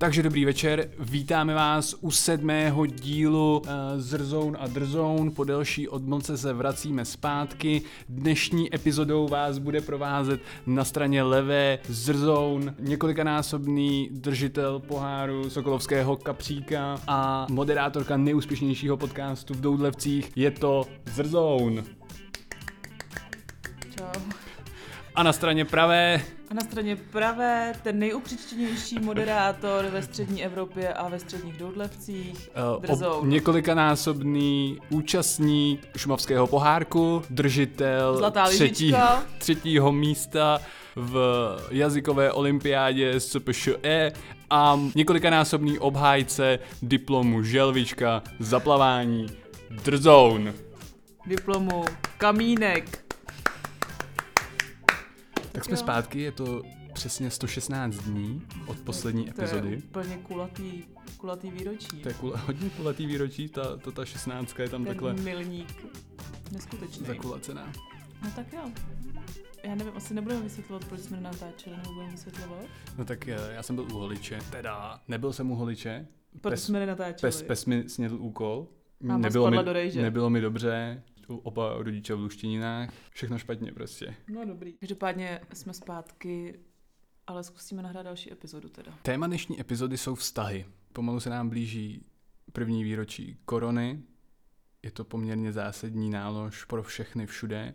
Takže dobrý večer, vítáme vás u sedmého dílu uh, Zrzoun a Drzoun. Po delší odmlce se vracíme zpátky. Dnešní epizodou vás bude provázet na straně levé Zrzoun, několikanásobný držitel poháru Sokolovského kapříka a moderátorka nejúspěšnějšího podcastu v Doudlevcích. Je to Zrzoun. A na straně pravé A na straně pravé ten nejupříčtěnější moderátor ve střední Evropě a ve středních Doudlevcích. Uh, několikanásobný účastník šumavského pohárku, držitel Zlatá třetí, třetího místa v jazykové olympiádě SPŠE a několikanásobný obhájce diplomu želvička zaplavání Drzoun. Diplomu Kamínek. Tak jsme Jo. zpátky, je to přesně 116 dní od poslední To je epizody. úplně kulatý, kulatý výročí. To je kul- hodně kulatý výročí, ta, to ta 16 je tam ten takhle milník. Neskutečný. zakulacená. No tak jo. Já nevím, asi nebudeme vysvětlovat, proč jsme natáčeli, nebo budeme vysvětlovat? No tak eh, já jsem byl u holiče, teda nebyl jsem u holiče, Proč pes, jsme nenatáčeli? pes, pes mi snědl úkol, Máma nebylo mi, do rejže. nebylo mi dobře, oba rodiče v luštěninách, všechno špatně prostě. No dobrý. Každopádně jsme zpátky, ale zkusíme nahrát další epizodu teda. Téma dnešní epizody jsou vztahy. Pomalu se nám blíží první výročí korony, je to poměrně zásadní nálož pro všechny všude,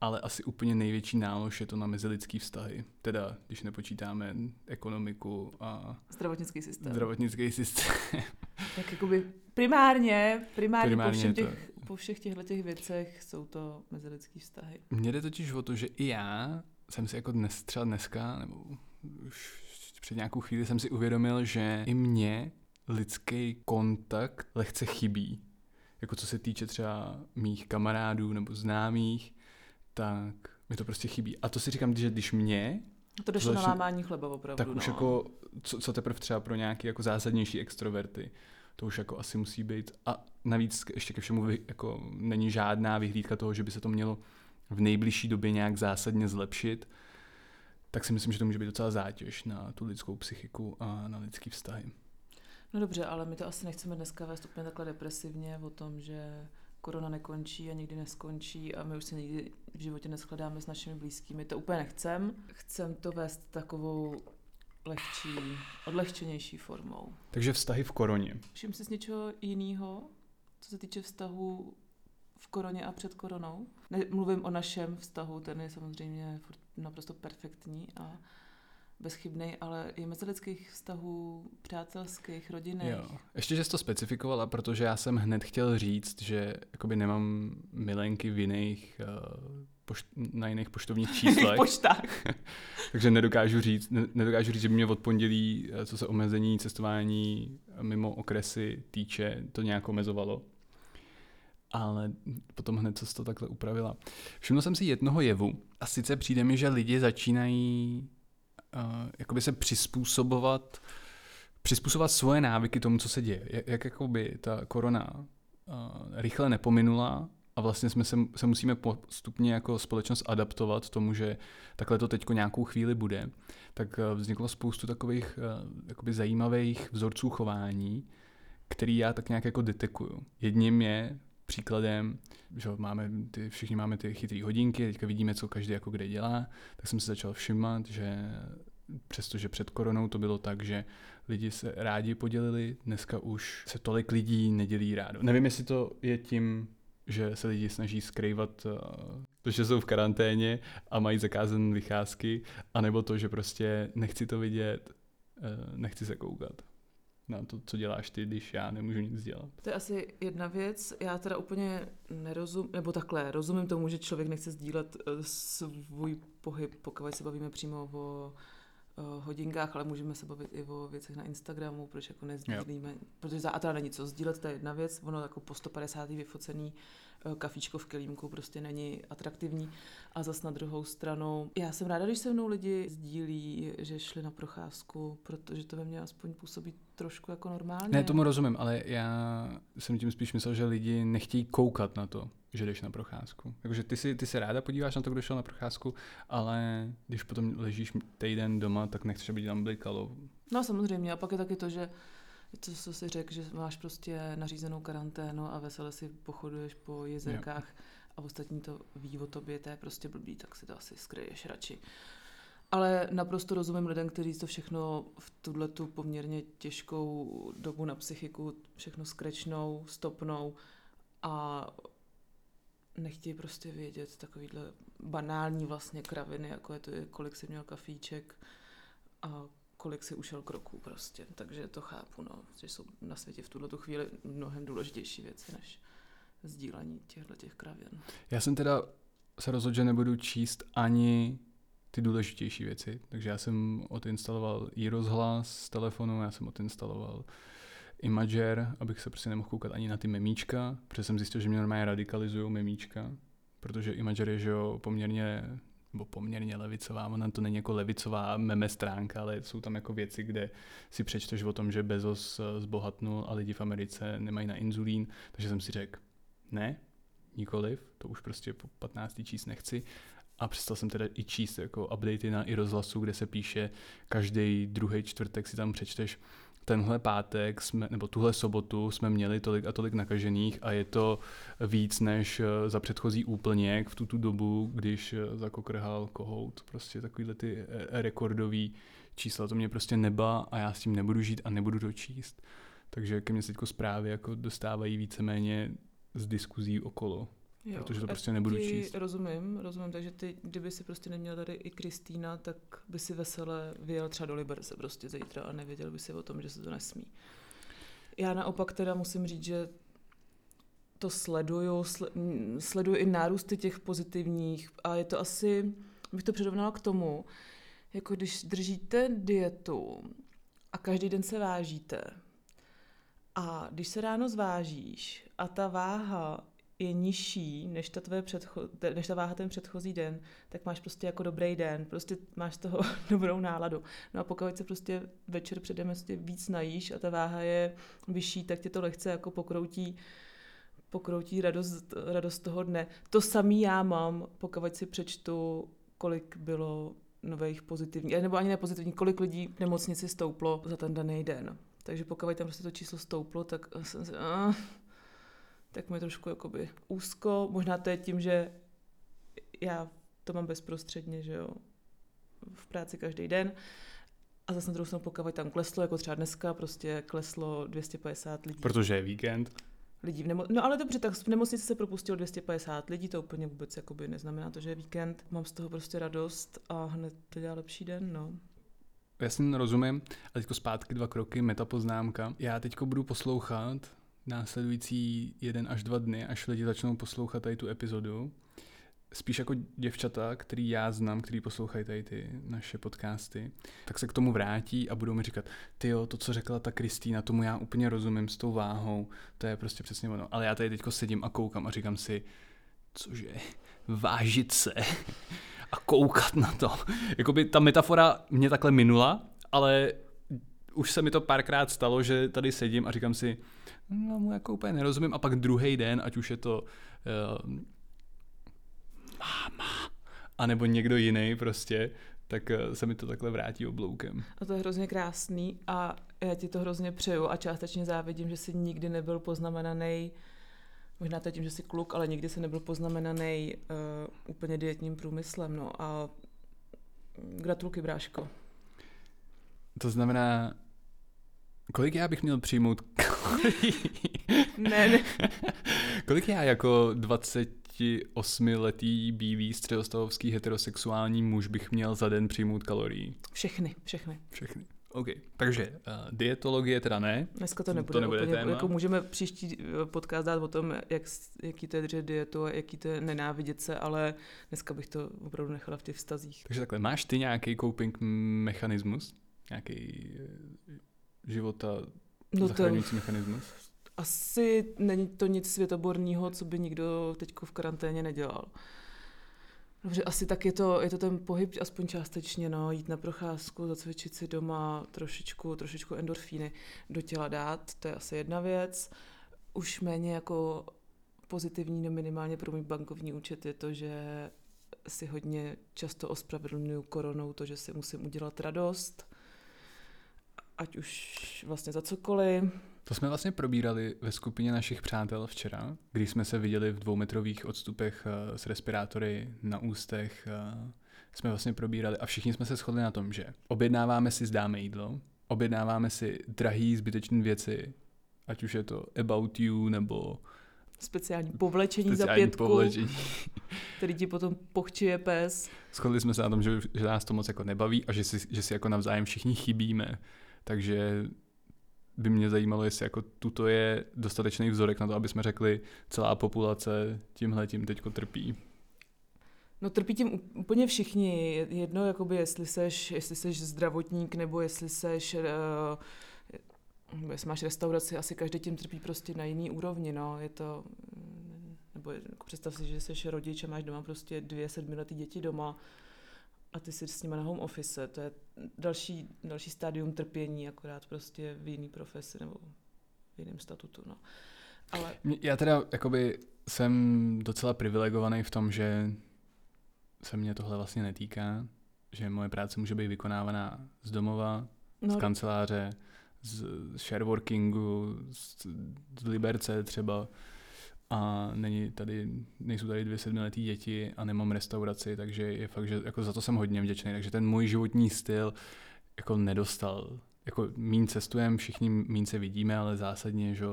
ale asi úplně největší nálož je to na mezilidský vztahy. Teda, když nepočítáme ekonomiku a Zdravotnický systém. zdravotnický systém. Tak jakoby primárně, primárně, Primárně po, všem je to- těch, po všech těchto těch věcech jsou to mezilidský vztahy. Mně jde totiž o to, že i já jsem si jako dnes, třeba dneska, nebo už před nějakou chvíli jsem si uvědomil, že i mně lidský kontakt lehce chybí. Jako co se týče třeba mých kamarádů nebo známých, tak mi to prostě chybí. A to si říkám, že když mě, To došlo Začne- na lámání chleba opravdu. tak už no. jako, co, co teprve třeba pro nějaký jako zásadnější extroverty, to už jako asi musí být. A navíc ještě ke všemu jako není žádná vyhlídka toho, že by se to mělo v nejbližší době nějak zásadně zlepšit, tak si myslím, že to může být docela zátěž na tu lidskou psychiku a na lidský vztahy. No dobře, ale my to asi nechceme dneska vést úplně takhle depresivně o tom, že korona nekončí a nikdy neskončí a my už se nikdy v životě neskladáme s našimi blízkými. To úplně nechcem. Chcem to vést takovou lehčí, odlehčenější formou. Takže vztahy v koroně. Všim si z něčeho jiného, co se týče vztahu v koroně a před koronou. Mluvím o našem vztahu, ten je samozřejmě naprosto perfektní a bezchybný, ale i mezilidských vztahů, přátelských, rodinných. Jo. Ještě, že jsi to specifikovala, protože já jsem hned chtěl říct, že jakoby nemám milenky v jiných, uh, pošt, na jiných poštovních číslech. poštách. Takže nedokážu říct, ne- nedokážu říct, že by mě od pondělí, eh, co se omezení cestování mimo okresy týče, to nějak omezovalo. Ale potom hned, co to takhle upravila. Všiml jsem si jednoho jevu a sice přijde mi, že lidi začínají uh, jakoby se přizpůsobovat přizpůsobovat svoje návyky tomu, co se děje. Jak, jak jakoby ta korona uh, rychle nepominula a vlastně jsme se, se musíme postupně jako společnost adaptovat tomu, že takhle to teďko nějakou chvíli bude, tak eh, vzniklo spoustu takových eh, jakoby zajímavých vzorců chování, který já tak nějak jako detekuju. Jedním je příkladem, že máme ty, všichni máme ty chytré hodinky, teďka vidíme, co každý jako kde dělá, tak jsem se začal všimat, že přestože před koronou to bylo tak, že lidi se rádi podělili, dneska už se tolik lidí nedělí rádo. Nevím, jestli to je tím, že se lidi snaží skrývat uh, to, že jsou v karanténě a mají zakázané vycházky, anebo to, že prostě nechci to vidět, uh, nechci se koukat na to, co děláš ty, když já nemůžu nic dělat. To je asi jedna věc. Já teda úplně nerozumím, nebo takhle, rozumím tomu, že člověk nechce sdílet eh, svůj pohyb, pokud se bavíme přímo o eh, hodinkách, ale můžeme se bavit i o věcech na Instagramu, proč jako nezdílíme, protože za a teda není co sdílet, to je jedna věc, ono jako po 150. vyfocený eh, kafíčko v kelímku prostě není atraktivní. A zas na druhou stranu, já jsem ráda, když se mnou lidi sdílí, že šli na procházku, protože to ve mně aspoň působí trošku jako normálně. Ne, tomu rozumím, ale já jsem tím spíš myslel, že lidi nechtějí koukat na to, že jdeš na procházku. Jakože ty si, ty se ráda podíváš na to, kdo šel na procházku, ale když potom ležíš týden doma, tak nechceš, aby ti tam blikalo. No samozřejmě, a pak je taky to, že to, co si řekl, že máš prostě nařízenou karanténu a vesele si pochoduješ po jezerkách jo. a ostatní to ví o tobě, to je prostě blbý, tak si to asi skryješ radši. Ale naprosto rozumím lidem, kteří to všechno v tuhle tu poměrně těžkou dobu na psychiku všechno skrečnou, stopnou a nechtějí prostě vědět takovýhle banální vlastně kraviny, jako je to, kolik si měl kafíček a kolik si ušel kroků prostě. Takže to chápu, no, že jsou na světě v tuhle tu chvíli mnohem důležitější věci než sdílení těchto těch kravin. Já jsem teda se rozhodl, že nebudu číst ani ty důležitější věci, takže já jsem odinstaloval i rozhlas z telefonu, já jsem odinstaloval Imager, abych se prostě nemohl koukat ani na ty memíčka, protože jsem zjistil, že mě normálně radikalizují memíčka, protože Imager je že jo, poměrně nebo poměrně levicová, ona to není jako levicová meme stránka, ale jsou tam jako věci, kde si přečteš o tom, že Bezos eh, zbohatnul a lidi v Americe nemají na inzulín, takže jsem si řekl, ne, nikoliv, to už prostě po 15. číst nechci. A přestal jsem teda i číst jako updaty na i rozhlasu, kde se píše každý druhý čtvrtek si tam přečteš tenhle pátek jsme, nebo tuhle sobotu jsme měli tolik a tolik nakažených a je to víc než eh, za předchozí úplněk v tuto dobu, když eh, zakokrhal kohout. Prostě takovýhle ty eh, rekordový čísla, to mě prostě neba a já s tím nebudu žít a nebudu to číst. Takže ke mně se zprávy jako dostávají víceméně z diskuzí okolo. Jo, protože to prostě nebudu číst. Rozumím, rozumím, takže ty, kdyby si prostě neměl tady i Kristýna, tak by si vesele vyjel třeba do Liberce prostě zítra a nevěděl by si o tom, že se to nesmí. Já naopak teda musím říct, že to sleduju, sleduju i nárůsty těch pozitivních a je to asi, bych to přirovnala k tomu, jako když držíte dietu a každý den se vážíte a když se ráno zvážíš a ta váha je nižší než ta, tvoje předcho- než ta váha ten předchozí den, tak máš prostě jako dobrý den, prostě máš z toho dobrou náladu. No a pokud se prostě večer předem prostě víc najíš a ta váha je vyšší, tak tě to lehce jako pokroutí pokroutí radost, radost toho dne. To samý já mám, pokud si přečtu, kolik bylo nových pozitivních, nebo ani ne pozitivních, kolik lidí v nemocnici stouplo za ten daný den. Takže pokud tam prostě to číslo stouplo, tak jsem si, uh, tak mi trošku jakoby úzko. Možná to je tím, že já to mám bezprostředně, že jo, v práci každý den. A zase na druhou stranu, pokud tam kleslo, jako třeba dneska, prostě kleslo 250 lidí. Protože je víkend. Lidí v nemo- no ale dobře, tak v nemocnici se propustilo 250 lidí, to úplně vůbec jakoby neznamená to, že je víkend. Mám z toho prostě radost a hned to dělá lepší den, no. Já si rozumím. A teďko zpátky dva kroky, metapoznámka. Já teďko budu poslouchat následující jeden až dva dny, až lidi začnou poslouchat tady tu epizodu, spíš jako děvčata, který já znám, který poslouchají tady ty naše podcasty, tak se k tomu vrátí a budou mi říkat, ty jo, to, co řekla ta Kristýna, tomu já úplně rozumím s tou váhou, to je prostě přesně ono. Ale já tady teďko sedím a koukám a říkám si, cože, vážit se a koukat na to. Jakoby ta metafora mě takhle minula, ale už se mi to párkrát stalo, že tady sedím a říkám si, no mu jako úplně nerozumím a pak druhý den, ať už je to uh, máma, anebo někdo jiný prostě, tak uh, se mi to takhle vrátí obloukem. A to je hrozně krásný a já ti to hrozně přeju a částečně závidím, že jsi nikdy nebyl poznamenaný Možná to tím, že jsi kluk, ale nikdy se nebyl poznamenaný uh, úplně dietním průmyslem. No a gratulky, bráško. To znamená, kolik já bych měl přijmout ne, ne. Kolik já jako 28-letý bílý středostavovský heterosexuální muž bych měl za den přijmout kalorií? Všechny, všechny. Všechny. OK, takže uh, dietologie teda ne. Dneska to nebude, to nebude úplně, téma. Jako můžeme příští eh, podcast dát o tom, jak, jaký to je držet dietu a jaký to je nenávidět se, ale dneska bych to opravdu nechala v těch vztazích. Takže takhle, máš ty nějaký coping mechanismus? Nějaký eh, života no zachraňující to, mechanismus? Asi není to nic světoborného, co by nikdo teď v karanténě nedělal. Dobře, asi tak je to, je to ten pohyb aspoň částečně, no, jít na procházku, zacvičit si doma, trošičku, trošičku endorfíny do těla dát, to je asi jedna věc. Už méně jako pozitivní, no minimálně pro můj bankovní účet je to, že si hodně často ospravedlňuju koronou to, že si musím udělat radost, ať už vlastně za cokoliv. To jsme vlastně probírali ve skupině našich přátel včera, když jsme se viděli v dvoumetrových odstupech eh, s respirátory na ústech. eh, Jsme vlastně probírali a všichni jsme se shodli na tom, že objednáváme si zdáme jídlo, objednáváme si drahý zbytečné věci, ať už je to About You nebo Speciální povlečení za speciální pětku, povlečení. který ti potom pochčije pes. Shodli jsme se na tom, že, že nás to moc jako nebaví a že si, že si jako navzájem všichni chybíme. Takže by mě zajímalo, jestli jako tuto je dostatečný vzorek na to, aby jsme řekli, celá populace tímhle tím teďko trpí. No trpí tím úplně všichni. Je- Jedno, jakoby, jestli seš, jestli seš zdravotník, nebo jestli seš, uh, jestli máš restauraci, asi každý tím trpí prostě na jiný úrovni, no. Je to, nebo jako představ si, že seš rodič a máš doma prostě dvě sedmiletý děti doma a ty jsi s nimi na home office. To je další, další stádium trpění, akorát prostě v jiný profesi nebo v jiném statutu, no. Ale Já teda jakoby jsem docela privilegovaný v tom, že se mě tohle vlastně netýká, že moje práce může být vykonávaná z domova, z no, kanceláře, z shareworkingu, z, z Liberce třeba a není tady, nejsou tady dvě sedmiletý děti a nemám restauraci, takže je fakt, že jako za to jsem hodně vděčný, takže ten můj životní styl jako nedostal, jako mín cestujem, všichni mín se vidíme, ale zásadně, že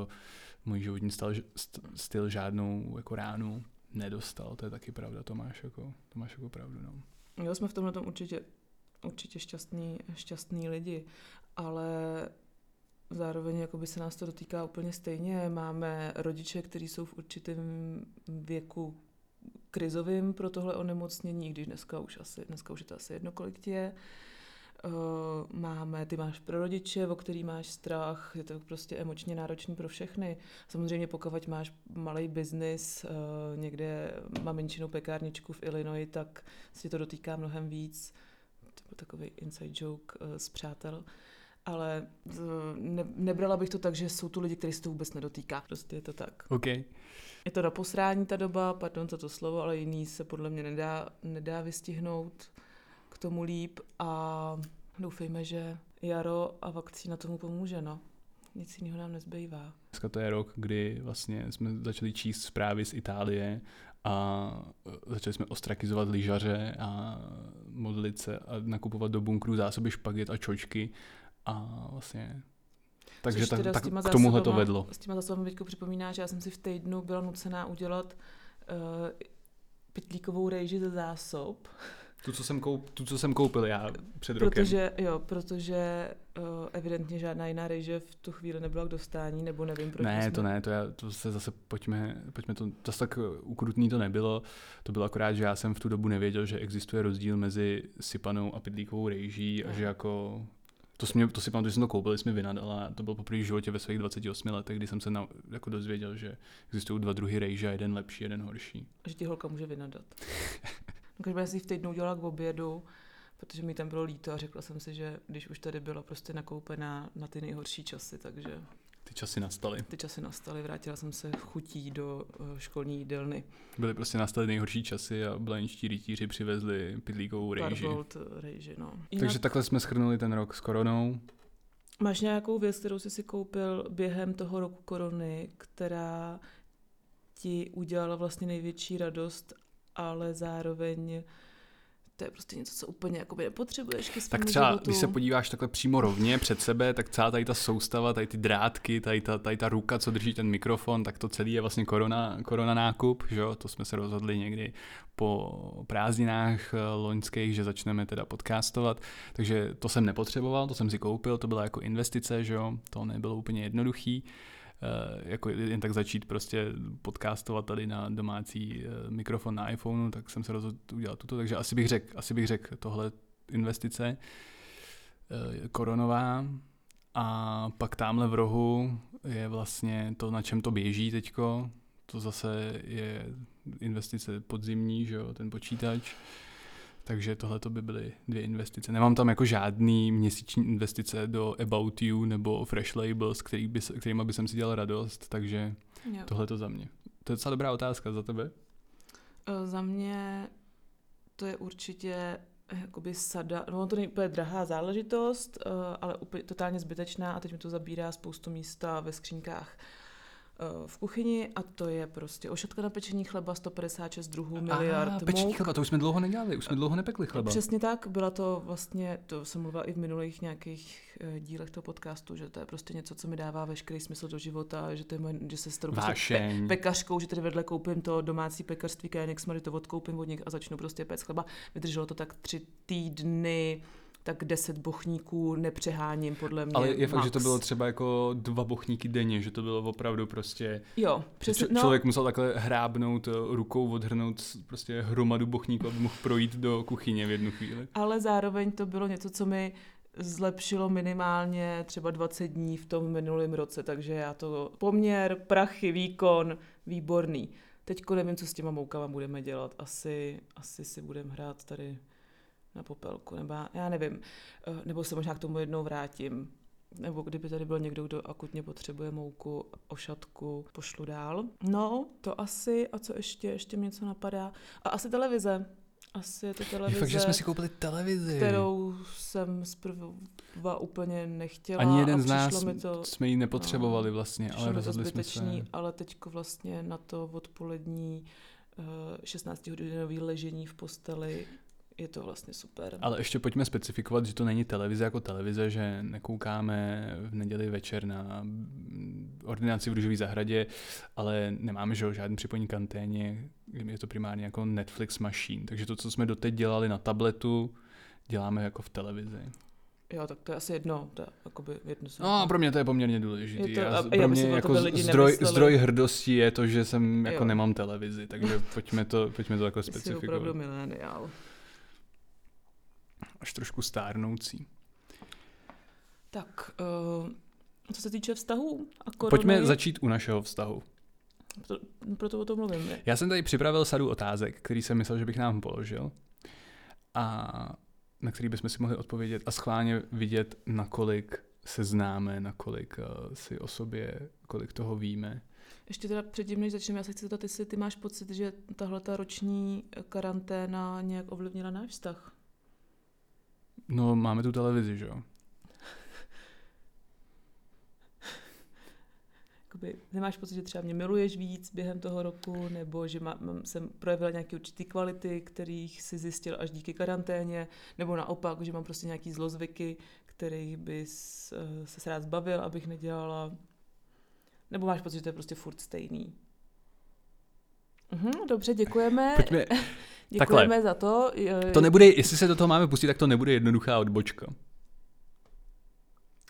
můj životní styl, st- styl žádnou jako ránu nedostal, to je taky pravda, to máš jako, to máš jako pravdu, no. Jo, jsme v tomhle tom určitě, určitě šťastný, šťastný lidi, ale zároveň jakoby se nás to dotýká úplně stejně. Máme rodiče, kteří jsou v určitém věku krizovým pro tohle onemocnění, když dneska už, asi, dneska už je to asi jedno, kolik ti je. Uh, máme, ty máš pro rodiče, o který máš strach, je to prostě emočně náročný pro všechny. Samozřejmě pokud máš malý biznis, uh, někde maminčinou pekárničku v Illinois, tak tě to dotýká mnohem víc. To byl takový inside joke uh, z přátel. Ale uh, ne, nebrala bych to tak, že jsou tu lidi, kteří se to vůbec nedotýká. Prostě je to tak. OK. Je to na posrání ta doba, pardon za to slovo, ale jiný se podle mě nedá, nedá vystihnout k tomu líp a doufejme, že jaro a vakcína tomu pomůže, no. Nic jiného nám nezbývá. Dneska to je rok, kdy vlastně jsme začali číst zprávy z Itálie a e, začali jsme ostrakizovat lyžaře a modlit se a nakupovat do bunkru zásoby špaget a čočky a vlastně takže tak, tak k tomuhle to zásobama- vedlo. S těma zásobami teďko připomíná, že já jsem si v týdnu byla nucená udělat uh, pytlíkovou rejži ze zásob, Tu, co jsem, koup, tu, co jsem koupil já před rokem. protože, jo, protože uh, evidentně žádná jiná rejže v tu chvíli nebyla k dostání, nebo nevím, proč Ne, jsme... to ne, to, já, to se zase pojďme, pojďme to, zase tak ukrutný to nebylo, to bylo akorát, že já jsem v tu dobu nevěděl, že existuje rozdíl mezi sypanou a pydlíkovou rejží a že jako, to, jsme, to si pamatuju, že jsem to koupil, jsme vynadala, a to bylo poprvé v životě ve svých 28 letech, kdy jsem se na, jako dozvěděl, že existují dva druhy rejže, a jeden lepší, jeden horší. že ti holka může vynadat. no, každopádně jsem si v týdnu udělala k obědu, protože mi tam bylo líto a řekla jsem si, že když už tady byla prostě nakoupená na ty nejhorší časy, takže Ty časy nastaly. ty časy nastaly, vrátila jsem se chutí do uh, školní jídelny. Byly prostě nastaly nejhorší časy a blančtí rytíři přivezli pydlíkovou rejži. Parbold rejži, no. Jinak, Takže takhle jsme schrnuli ten rok s koronou. máš nějakou věc, kterou jsi si koupil během toho roku korony, která ti udělala vlastně největší radost, ale zároveň to je prostě něco, co úplně jakoby nepotřebuješ ke Tak třeba, životu. když se podíváš takhle přímo rovně před sebe, tak celá tady ta soustava, tady ty drátky, tady ta, tady ta ruka, co drží ten mikrofon, tak to celý je vlastně korona, korona nákup, že jo? To jsme se rozhodli někdy po prázdninách eh, loňských, že začneme teda podcastovat, takže to jsem nepotřeboval, to jsem si koupil, to byla jako investice, že jo? To nebylo úplně jednoduchý. Eh, jako jen tak začít prostě podcastovat tady na domácí eh, mikrofon na iPhoneu, tak jsem se rozhodl udělat tuto, takže asi bych řekl, asi bych řekl tohle investice. Eh, koronová. A pak tamhle v rohu je vlastně to, na čem to běží teďko, to zase je investice podzimní, že jo, ten počítač. Takže tohle to by byly dvě investice. Nemám tam jako žádný měsíční investice do About You nebo Fresh Labels, který by, kterýma by jsem si dělal radost, takže tohle to za mě. To je docela dobrá otázka za tebe. Uh, za mě to je určitě eh, jakoby sada, no to není úplně drahá záležitost, uh, ale úplně totálně zbytečná a teď mi to zabírá spoustu místa ve skřínkách. Eh, v kuchyni a to je prostě ošatka na pečení chleba 156 druhů miliard. A, pečení chleba, to už jsme dlouho nedělali, už jsme dlouho nepekli chleba. Přesně tak, byla to vlastně, to jsem mluvila i v minulých nějakých uh, dílech toho podcastu, že to je prostě něco, co mi dává veškerý smysl do života, že to je moje, že se starou prostě pe- pekařkou, že tady vedle koupím to domácí pekařství Koenigsmark, to odkoupím od nich a začnu prostě péct chleba. Vydrželo to tak tři týdny, tak deset bochníků nepřeháním podle mě. Ale je max. fakt, že to bylo třeba jako dva bochníky denně, že to bylo opravdu prostě... Jo, přesně. Č- no. člověk musel takhle hrábnout eh, rukou, odhrnout prostě hromadu bochníků, aby mohl projít do kuchyně v jednu chvíli. Ale zároveň to bylo něco, co mi zlepšilo minimálně třeba 20 dní v tom minulém roce, takže já to poměr, prachy, výkon, výborný. Teďko nevím, co s těma moukama budeme dělat. Asi, asi si budeme hrát tady na popelku, nebo já nevím, eh, nebo se možná k tomu jednou vrátím. Nebo kdyby tady byl někdo, kdo akutně potřebuje mouku, ošatku, pošlu dál. No, to asi, a co ještě, ještě mi něco napadá. A asi televize. Asi je to televize. Je fakt, že jsme si koupili televizi. Kterou jsem zprva úplně nechtěla. Ani jeden z nás mi to, jsme ji nepotřebovali no, vlastně, ale rozhodli jsme se. ale teďko vlastně na to odpolední 16 eh, hodinový ležení v posteli je to vlastně super. Ale ještě pojďme specifikovat, že to není televize jako televize, že nekoukáme v neděli večer na ordinaci v Růžové zahradě, ale nemáme že, žádný připojení k anténě, je to primárně jako Netflix machine. Takže to, co jsme doteď dělali na tabletu, děláme jako v televizi. Jo, tak to je asi jedno. To je jakoby jedno no, pro mě to je poměrně důležité. Je to, já, pro mě jako zdroj, zdroj hrdosti je to, že jsem jako jo. nemám televizi, takže pojďme to, pojďme to jako specifikovat. Jsi opravdu mileniál až trošku stárnoucí. Tak, uh, co se týče vztahů a korony... Pojďme začít u našeho vztahu. To, proto o tom mluvím. Je. Já jsem tady připravil sadu otázek, který jsem myslel, že bych nám položil a na který bychom si mohli odpovědět a schválně vidět, nakolik se známe, nakolik uh, si o sobě, kolik toho víme. Ještě teda předtím, než začneme, já se chci zeptat, jestli ty máš pocit, že tahle ta roční karanténa nějak ovlivnila náš vztah? No, máme tu televizi, že jo? Jakoby, nemáš pocit, že třeba mě miluješ víc během toho roku, nebo že má, mám, jsem projevila nějaké určité kvality, kterých si zjistil až díky karanténě, nebo naopak, že mám prostě nějaký zlozvyky, kterých bys uh, se rád zbavil, abych nedělala. Nebo máš pocit, že to je prostě furt stejný? Mhm, dobře, děkujeme. Pojďme, Děkujeme Takhle. za to. To nebude, jestli se do toho máme pustit, tak to nebude jednoduchá odbočka.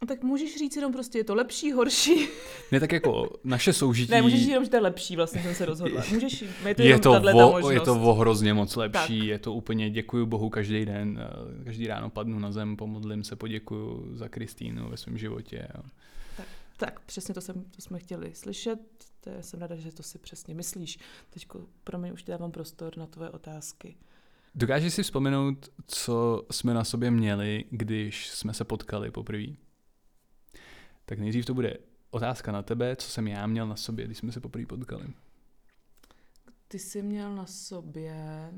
No tak můžeš říct jenom prostě, je to lepší, horší. Ne, tak jako naše soužití... Ne, můžeš říct jenom, že to je lepší, vlastně jsem se rozhodla. Můžeš, je to, je to, vo, je to vo hrozně moc lepší, tak. je to úplně, děkuji Bohu každý den, eh, každý ráno padnu na zem, pomodlím se, poděkuju za Kristýnu ve svém životě. Tak, tak, přesně to, jsem, to jsme chtěli slyšet to je, jsem ráda, že to si přesně myslíš. Teď pro mě už dávám prostor na tvoje otázky. Dokážeš si vzpomenout, co jsme na sobě měli, když jsme se potkali poprvé? Tak nejdřív to bude otázka na tebe, co jsem já měl na sobě, když jsme se poprvé potkali. Ty jsi měl na sobě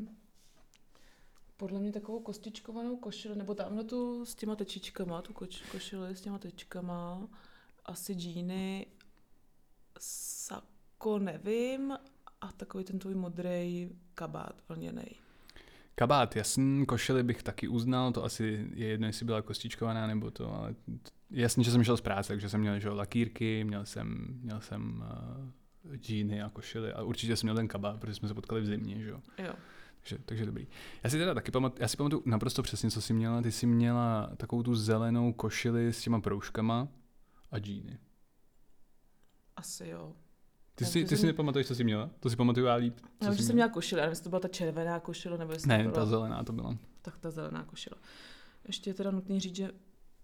podle mě takovou kostičkovanou košili, nebo tamhle tu s těma tečičkama, tu koč, košili s těma tečkama, asi džíny sako nevím a takový ten tvůj modrý kabát vlněný. Kabát, jasný, košili bych taky uznal, to asi je jedno, jestli byla kostičkovaná nebo to, ale jasně, že jsem šel z práce, takže jsem měl že, lakýrky, měl jsem, měl jsem uh, džíny a košily a určitě jsem měl ten kabát, protože jsme se potkali v zimě, že jo. Takže, takže dobrý. Já si teda taky pamatuju, já si pamatuju naprosto přesně, co jsi měla. Ty jsi měla takovou tu zelenou košili s těma proužkama a džíny. Asi jo. Ty, si, ty si nepamatuješ, co jsi měla? To si pamatuju já líp. Já že jsem měla košile, ale jestli to byla ta červená košile, nebo jestli Ne, to byla... ta zelená to byla. Tak ta zelená košile. Ještě je teda nutný říct, že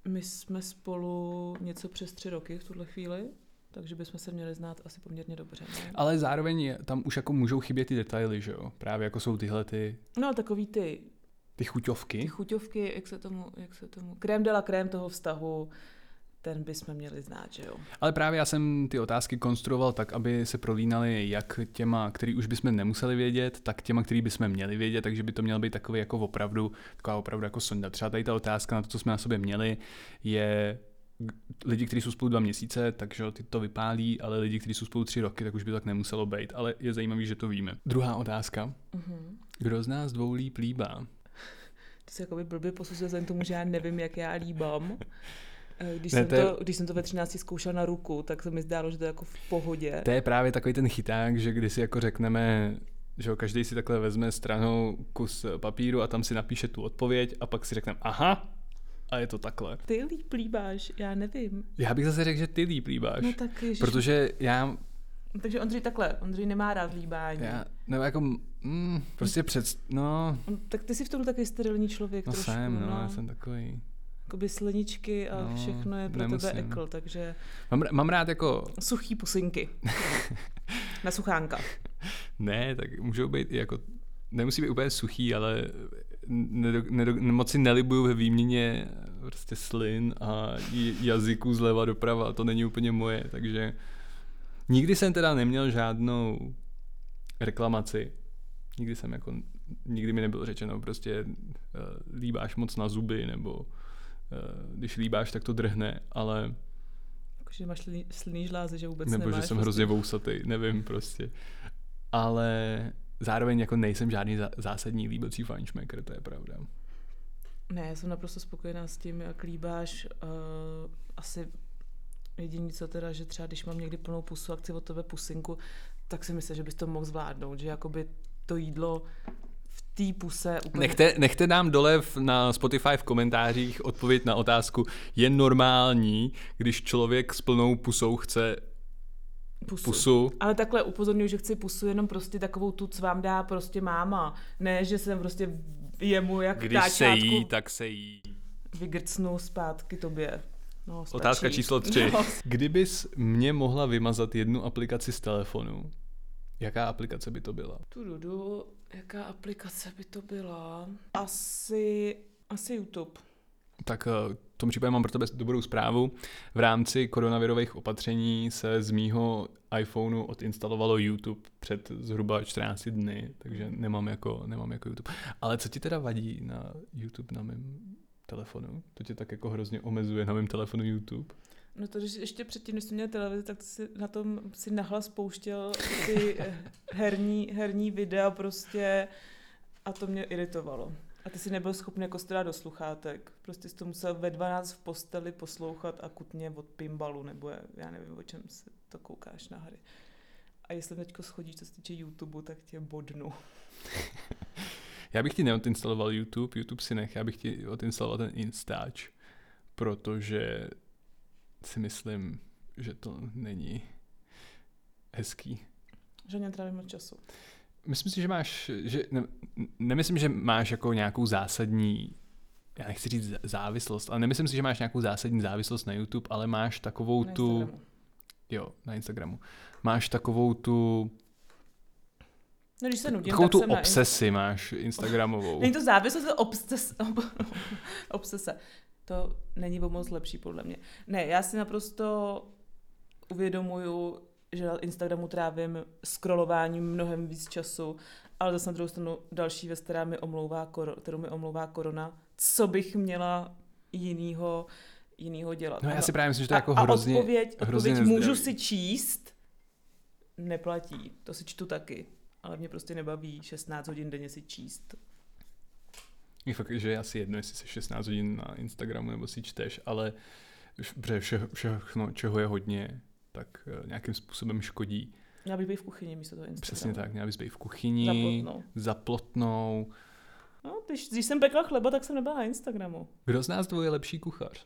my jsme spolu něco přes tři roky v tuhle chvíli. takže bychom se měli znát asi poměrně dobře. Ne? Ale zároveň je- tam už jako můžou chybět ty detaily, že jo? Právě jako jsou tyhle ty, No, takový ty, ty ty chuťovky. chuťovky, jak se tomu, jak se tomu, krém de la krém toho vztahu, ten bychom měli znát, že jo. Ale právě já jsem ty otázky konstruoval tak, aby se prolínaly jak těma, který už bychom nemuseli vědět, tak těma, který bychom měli vědět, takže by to měl být takový jako opravdu, taková opravdu jako sonda. Třeba tady ta otázka na to, co jsme na sobě měli, je lidi, kteří jsou spolu dva měsíce, takže ty to vypálí, ale lidi, kteří jsou spolu tři roky, tak už by to tak nemuselo být. Ale je zajímavý, že to víme. Druhá otázka. Mhm. Kdo z nás dvou líp líbá? To se jakoby blbě posuzuje vzhledem tomu, že já nevím, jak já líbám. Eh, Když, Ne, jsem to je- když jsem to ve 13 zkoušela na ruku, tak se mi zdálo, že to je jako v pohodě. To je právě takový ten chyták, že když si jako řekneme, že jo, každý si takhle vezme stranou kus papíru a tam si napíše tu odpověď a pak si řekneme, aha, a je to takhle. Ty líp líbáš, já nevím. Já bych zase řekl, že ty líp líbáš. No tak ježiš. Protože já, Takže Ondřej takhle, Ondřej nemá rád líbání. já nebo jako, mm, prostě před, no, tak ty jsi v tom takový sterilní člověk no trošku, jsem, no, no. já jsem takový. Jakoby sliničky a No, všechno je pro nemusím. tebe ekl, takže Mám, mám rád jako, suchý pusinky. na suchánka. ne, tak můžou být i jako, nemusí být úplně suchý, ale nedo, nedo, moc si nelibuju ve výměně prostě slin a jazyků zleva doprava, to není úplně moje, takže nikdy jsem teda neměl žádnou reklamaci. Nikdy jsem jako, nikdy mi nebylo řečeno prostě uh, líbáš moc na zuby, nebo když líbáš, tak to drhne, ale Jakože máš slný, slný žlázy, že vůbec nebo nemáš. že jsem prostě. hrozně vousatý, nevím prostě. Ale zároveň jako nejsem žádný zá- zásadní líbací fajnšmekr, to je pravda. Ne, já jsem naprosto spokojená s tím, jak líbáš. Uh, asi jediný co teda, že třeba když mám někdy plnou pusu a chci od tebe pusinku, tak si myslím, že bys to mohl zvládnout, že jakoby to jídlo té puse úplně... Nechte, nechte nám dole v, na Spotify v komentářích odpověď na otázku, je normální, když člověk s plnou pusou chce pusu. pusu? Ale takhle upozorňuji, že chci pusu jenom prostě takovou tu, co vám dá prostě máma. Ne, že jsem prostě jemu jak Když se táčátku jí, tak se jí. vygrcnu zpátky tobě. No, stačí. Otázka číslo tři. No. Kdybys mě mohla vymazat jednu aplikaci z telefonu, jaká aplikace by to byla? Tududu, jaká aplikace by to byla? Asi, asi YouTube. Tak eh, v tom případě mám pro tebe dobrou zprávu. V rámci koronavirových opatření se z mýho iPhoneu odinstalovalo YouTube před zhruba 14 dny, takže nemám jako, nemám jako YouTube. Ale co ti teda vadí na YouTube na mém telefonu? To tě tak jako hrozně omezuje na mém telefonu YouTube? No to, když ještě předtím, než jsi měl televizi, tak si na tom si nahlas pouštěl ty herní, herní videa prostě a to mě iritovalo. A ty si nebyl schopný jako strát do sluchátek. Prostě jsi to musel ve 12 v posteli poslouchat akutně od pimbalu, nebo já- já nevím, o čem se to koukáš na hry. A jestli teďko schodíš, co se týče YouTube, tak tě bodnu. Já bych ti neodinstaloval YouTube, YouTube si nech, já bych ti odinstaloval ten Instač, protože si myslím, že to není hezký. Že netrávím moc času. Myslím si, že máš, že ne, nemyslím, že máš jako nějakou zásadní, já nechci říct závislost, ale nemyslím si, že máš nějakou zásadní závislost na YouTube, ale máš takovou Na tu, Instagramu. jo, na Instagramu, máš takovou tu, No, když se nudím, takovou tak tu jsem na obsesi máš Instagramovou. Není to závislost, to obses, ob, obsese. To není o moc lepší, podle mě. Ne, já si naprosto uvědomuju, že na Instagramu trávím scrollováním mnohem víc času, ale zase na druhou stranu další věc, která mi omlouvá, koro, kterou mi omlouvá korona, co bych měla jinýho, jinýho dělat. No já si právě myslím, že to je jako a, hrozně, a odpověď, hrozně odpověď můžu nezdravý. si číst, neplatí. To si čtu taky. Ale mě prostě nebaví 16 hodin denně si číst. Je fakt, že je asi jedno, jestli jsi 16 hodin na Instagramu nebo si čteš, ale vš- protože vše, všechno, čeho je hodně, tak eh, nějakým způsobem škodí. Měla bych být v kuchyni místo toho Instagramu. Přesně tak, měla bys být v kuchyni, Zaplotnou. za plotnou. No, když, když jsem pekla chleba, tak jsem nebyla na Instagramu. Kdo z nás dvou je lepší kuchař?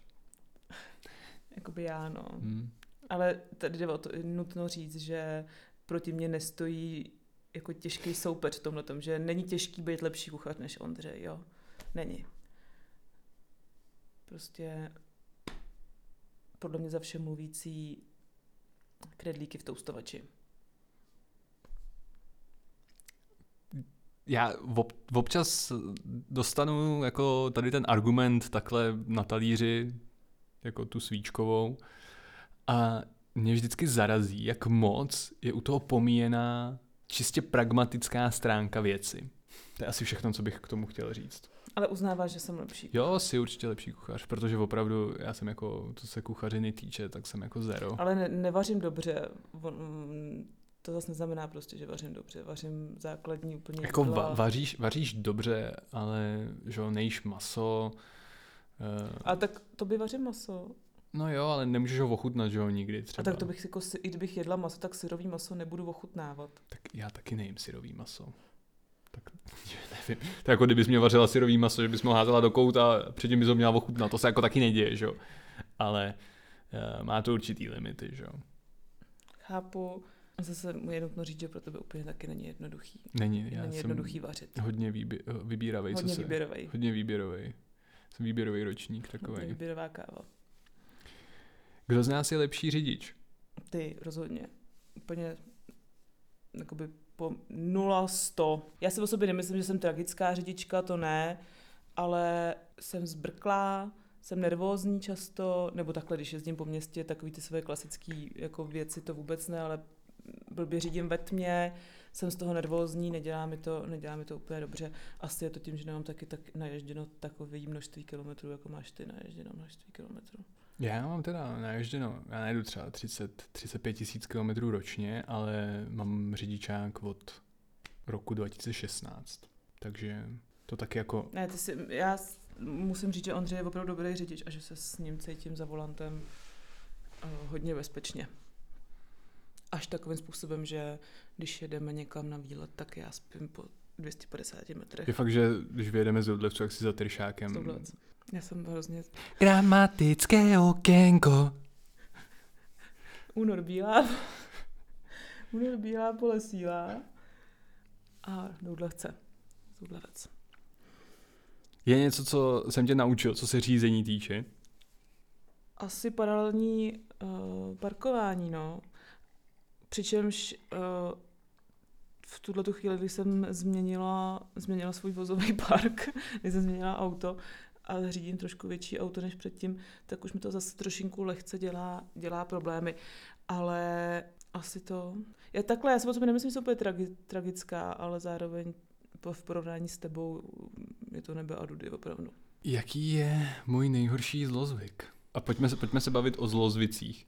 Jakoby já, no. Hmm. Ale tady jde o to, je nutno říct, že proti mě nestojí jako těžký soupeř v tomhle tom, že není těžký být lepší kuchař než Ondřej, jo. Není. Prostě podle mě za vše mluvící Kredlíky v toustovači. Já ob, občas dostanu jako tady ten argument takhle na talíři, jako tu svíčkovou, a mě vždycky zarazí, jak moc je u toho pomíjená čistě pragmatická stránka věci. To je asi všechno, co bych k tomu chtěl říct. Ale uznáváš, že jsem lepší. Jo, jsi určitě lepší kuchař, protože opravdu já jsem jako, co se kuchařiny týče, tak jsem jako zero. Ale ne, nevařím dobře. To zase neznamená prostě, že vařím dobře. Vařím základní úplně Jako va- vaříš, vaříš dobře, ale že jo, nejíš maso. Uh, A tak to by vařím maso. no jo, ale nemůžeš ho ochutnat, že jo, nikdy třeba. A tak to bych jako, i kdybych jedla maso, tak syrový maso nebudu ochutnávat. Tak já taky nejím syrový maso. Tak nevím. To je jako kdybys mě vařila syrový maso, že bys ho házela do kouta a předtím bys ho měla ochutnat. To se jako taky neděje, že jo. Ale uh, má to určitý limity, že jo. Chápu. Zase mu je nutno říct, že pro tebe úplně taky není jednoduchý. Není, já není jsem jednoduchý vařit. hodně výbě- vybíravej, Hodně co se... výběrový. Hodně výběrový. Jsem výběrový ročník Hodně takový. výběrová káva. Kdo z nás je lepší řidič? Ty rozhodně. Úplně jakoby po 0 100. Já si o sobě nemyslím, že jsem tragická řidička, to ne, ale jsem zbrklá, jsem nervózní často, nebo takhle, když jezdím po městě, takový ty své klasické jako věci, to vůbec ne, ale blbě řídím ve tmě, jsem z toho nervózní, nedělá mi to, nedělá mi to úplně dobře. Asi je to tím, že nemám taky tak naježděno takové množství kilometrů, jako máš ty naježděno množství kilometrů. Já mám teda naježděno, já najdu třeba 30, 35 tisíc kilometrů ročně, ale mám řidičák od roku 2016. Takže to taky jako, Ne, ty si, já musím říct, že Ondřej je opravdu dobrý řidič a že se s ním cítím za volantem uh, hodně bezpečně. Až takovým způsobem, že když jedeme někam na výlet, tak já spím po 250 metrech. je fakt, že když vyjedeme z Rudlevců, jak si za Tyršákem. Já jsem hrozně... Gramatické okénko. Únor bílá. Únor bílá, pole sílá. A doudlevce. Doudlevec. Je něco, co jsem tě naučil, co se řízení týče? Asi paralelní uh, parkování, no. Přičemž uh, v tuhle tu chvíli, kdy jsem změnila, změnila svůj vozový park, když jsem změnila auto a řídím trošku větší auto než předtím, tak už mi to zase trošinku lehce dělá, dělá problémy. Ale asi to... Já takhle, já si o sobě nemyslím, že jsem úplně tragi, tragická, ale zároveň po- v porovnání s tebou je to nebe a dudy opravdu. Jaký je můj nejhorší zlozvyk? A pojďme se, pojďme se bavit o zlozvicích.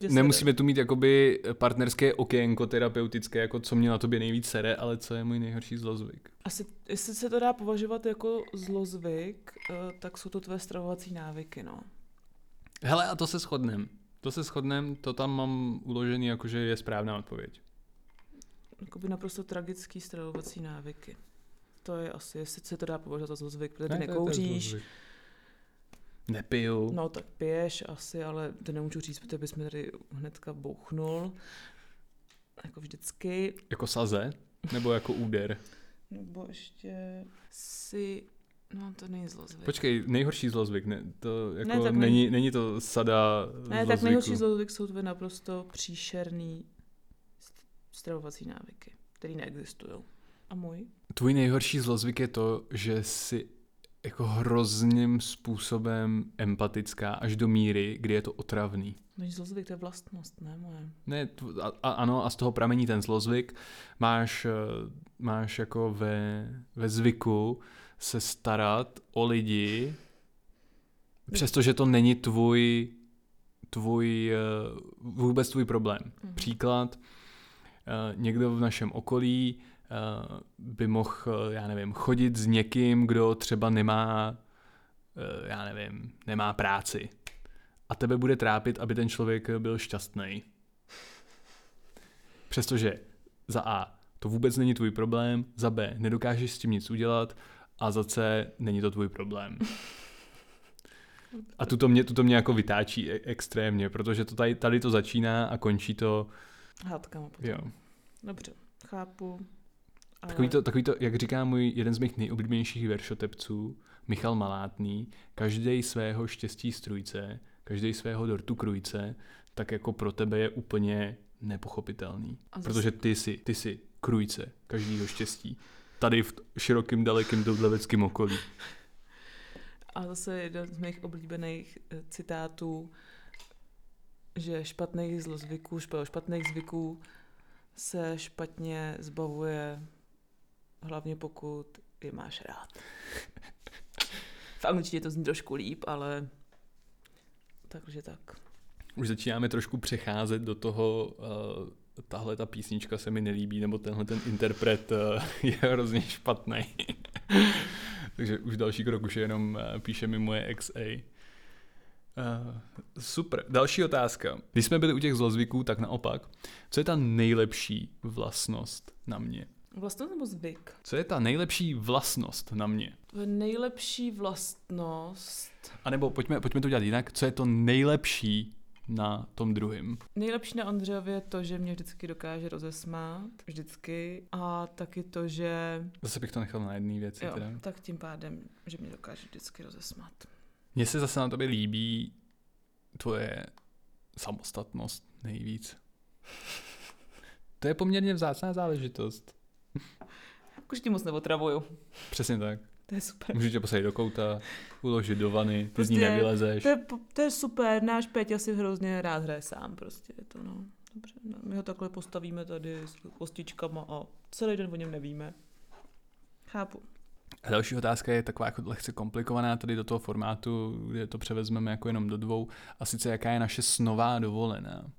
Že Nemusíme tu mít jakoby partnerské okénko terapeutické, jako co mě na tobě nejvíc sere, ale co je můj nejhorší zlozvyk. Asi, jestli se to dá považovat jako zlozvyk, eh, tak jsou to tvé stravovací návyky, no. Hele, a to se shodnem. To se shodnem, to tam mám uložený, jakože je správná odpověď. Jakoby naprosto tragický stravovací návyky. To je asi, jestli se to dá považovat za zlozvyk, protože ty Ne, to je- to je nekouříš, zlozvyk. Nepiju. no tak piješ asi, ale to nemůžu říct, protože bys mi tady hnedka bouchnul. Jako vždycky. Jako saze? Nebo jako úder? Nebo ještě si... No to není zlozvyk. Počkej, nejhorší zlozvyk, ne, to jako Ne, tak není, není to sada ne, tak zlozvyku. nejhorší zlozvyk jsou tvé naprosto příšerný st- stravovací návyky, které neexistují. A můj? Tvůj nejhorší zlozvyk je to, že jsi jako hrozným způsobem empatická až do míry, kdy je to otravný. Není zlozvyk, to je vlastnost, ne moje. Ne, a, a, ano, a z toho pramení ten zlozvyk. Máš, eh, máš jako ve, ve zvyku se starat o lidi, přestože to není tvůj, tvůj eh, vůbec tvůj problém. Mhm. Příklad, eh, někdo v našem okolí by mohl, eh, já nevím, chodit s někým, kdo třeba nemá, eh, já nevím, nemá práci. A tebe bude trápit, aby ten člověk byl šťastný. Přestože za A to vůbec není tvůj problém, za B nedokážeš s tím nic udělat a za C není to tvůj problém. A tuto mě, tuto mě jako vytáčí e- extrémně, protože to tady, tady to začíná a končí to, Hádkama potom. jo. Dobře, chápu. Ale... Takový to, takový to, jak říká můj jeden z mých nejoblíbenějších veršotepců, Michal Malátný, každý svého štěstí strujce, každý svého dortu krujce, tak jako pro tebe je úplně nepochopitelný. Zase- Protože ty jsi, ty jsi krůjce každého štěstí. Tady v širokým, dalekým doubleveckým okolí. A zase jeden z mých oblíbených eh, citátů, že špatných zlozvyků, špa- špatných zvyků se špatně zbavuje, hlavně pokud je máš rád. V angličtině to zní trošku líp, ale takže tak. Už začínáme trošku přecházet do toho, uh, tahle ta písnička se mi nelíbí, nebo tenhle ten interpret uh, je hrozně špatný. Takže už další krok už je jenom uh, píše mi moje XA. Uh, super. Další otázka. Když jsme byli u těch zlozvyků, tak naopak. Co je ta nejlepší vlastnost na mě? Vlastnost nebo zvyk? Co je ta nejlepší vlastnost na mě? To je nejlepší vlastnost. A nebo pojďme, pojďme to dělat jinak. Co je to nejlepší na tom druhém? Nejlepší na Ondřejově je to, že mě vždycky dokáže rozesmát. Vždycky. A taky to, že... Zase bych to nechal na jedné věci. Jo, Teda. tak tím pádem, že mě dokáže vždycky rozesmát. Mně se zase na tobě líbí tvoje samostatnost nejvíc. To je poměrně vzácná záležitost. Už tím moc neotravuju. Přesně tak. To je super. Můžu tě posadit do kouta, uložit do vany, ty z ní Prostě nevylezeš. To je, to je super, náš Peťa si hrozně rád hraje sám prostě, je to no. Dobře, no, my ho takhle postavíme tady s kostičkama a celý den o něm nevíme. Chápu. A další otázka je taková jako lehce komplikovaná tady do toho formátu, kde to převezmeme jako jenom do dvou. A sice jaká je naše snová dovolená?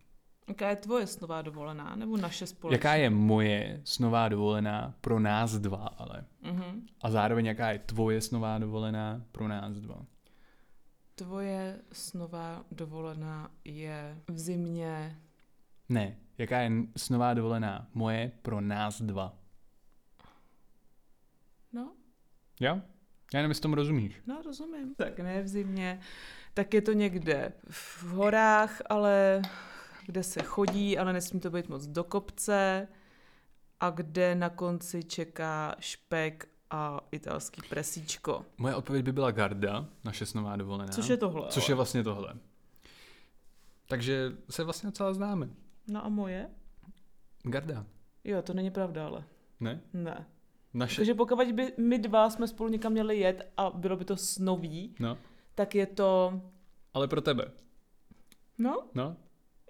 Jaká je tvoje snová dovolená, nebo naše společná? Jaká je moje snová dovolená pro nás dva ale? Mhm. A zároveň jaká je tvoje snová dovolená pro nás dva? Tvoje snová dovolená je v zimě. Ne, jaká je snová dovolená moje pro nás dva? No, Jo? Já nevím, jestli tomu rozumíš. no, rozumím. Tak ne v zimě, tak je to někde v horách, ale kde se chodí, ale nesmí to být moc do kopce a kde na konci čeká špek a italský presíčko. Moje odpověď by byla Garda, naše snová dovolená. Což je tohle. Což ale. je vlastně tohle. Takže se vlastně docela známe. No a moje? Garda. Jo, to není pravda, ale Ne? ne. Naše... Takže pokud by my dva jsme spolu někam měli jet a bylo by to snový, No, tak je to... ale pro tebe. No, No?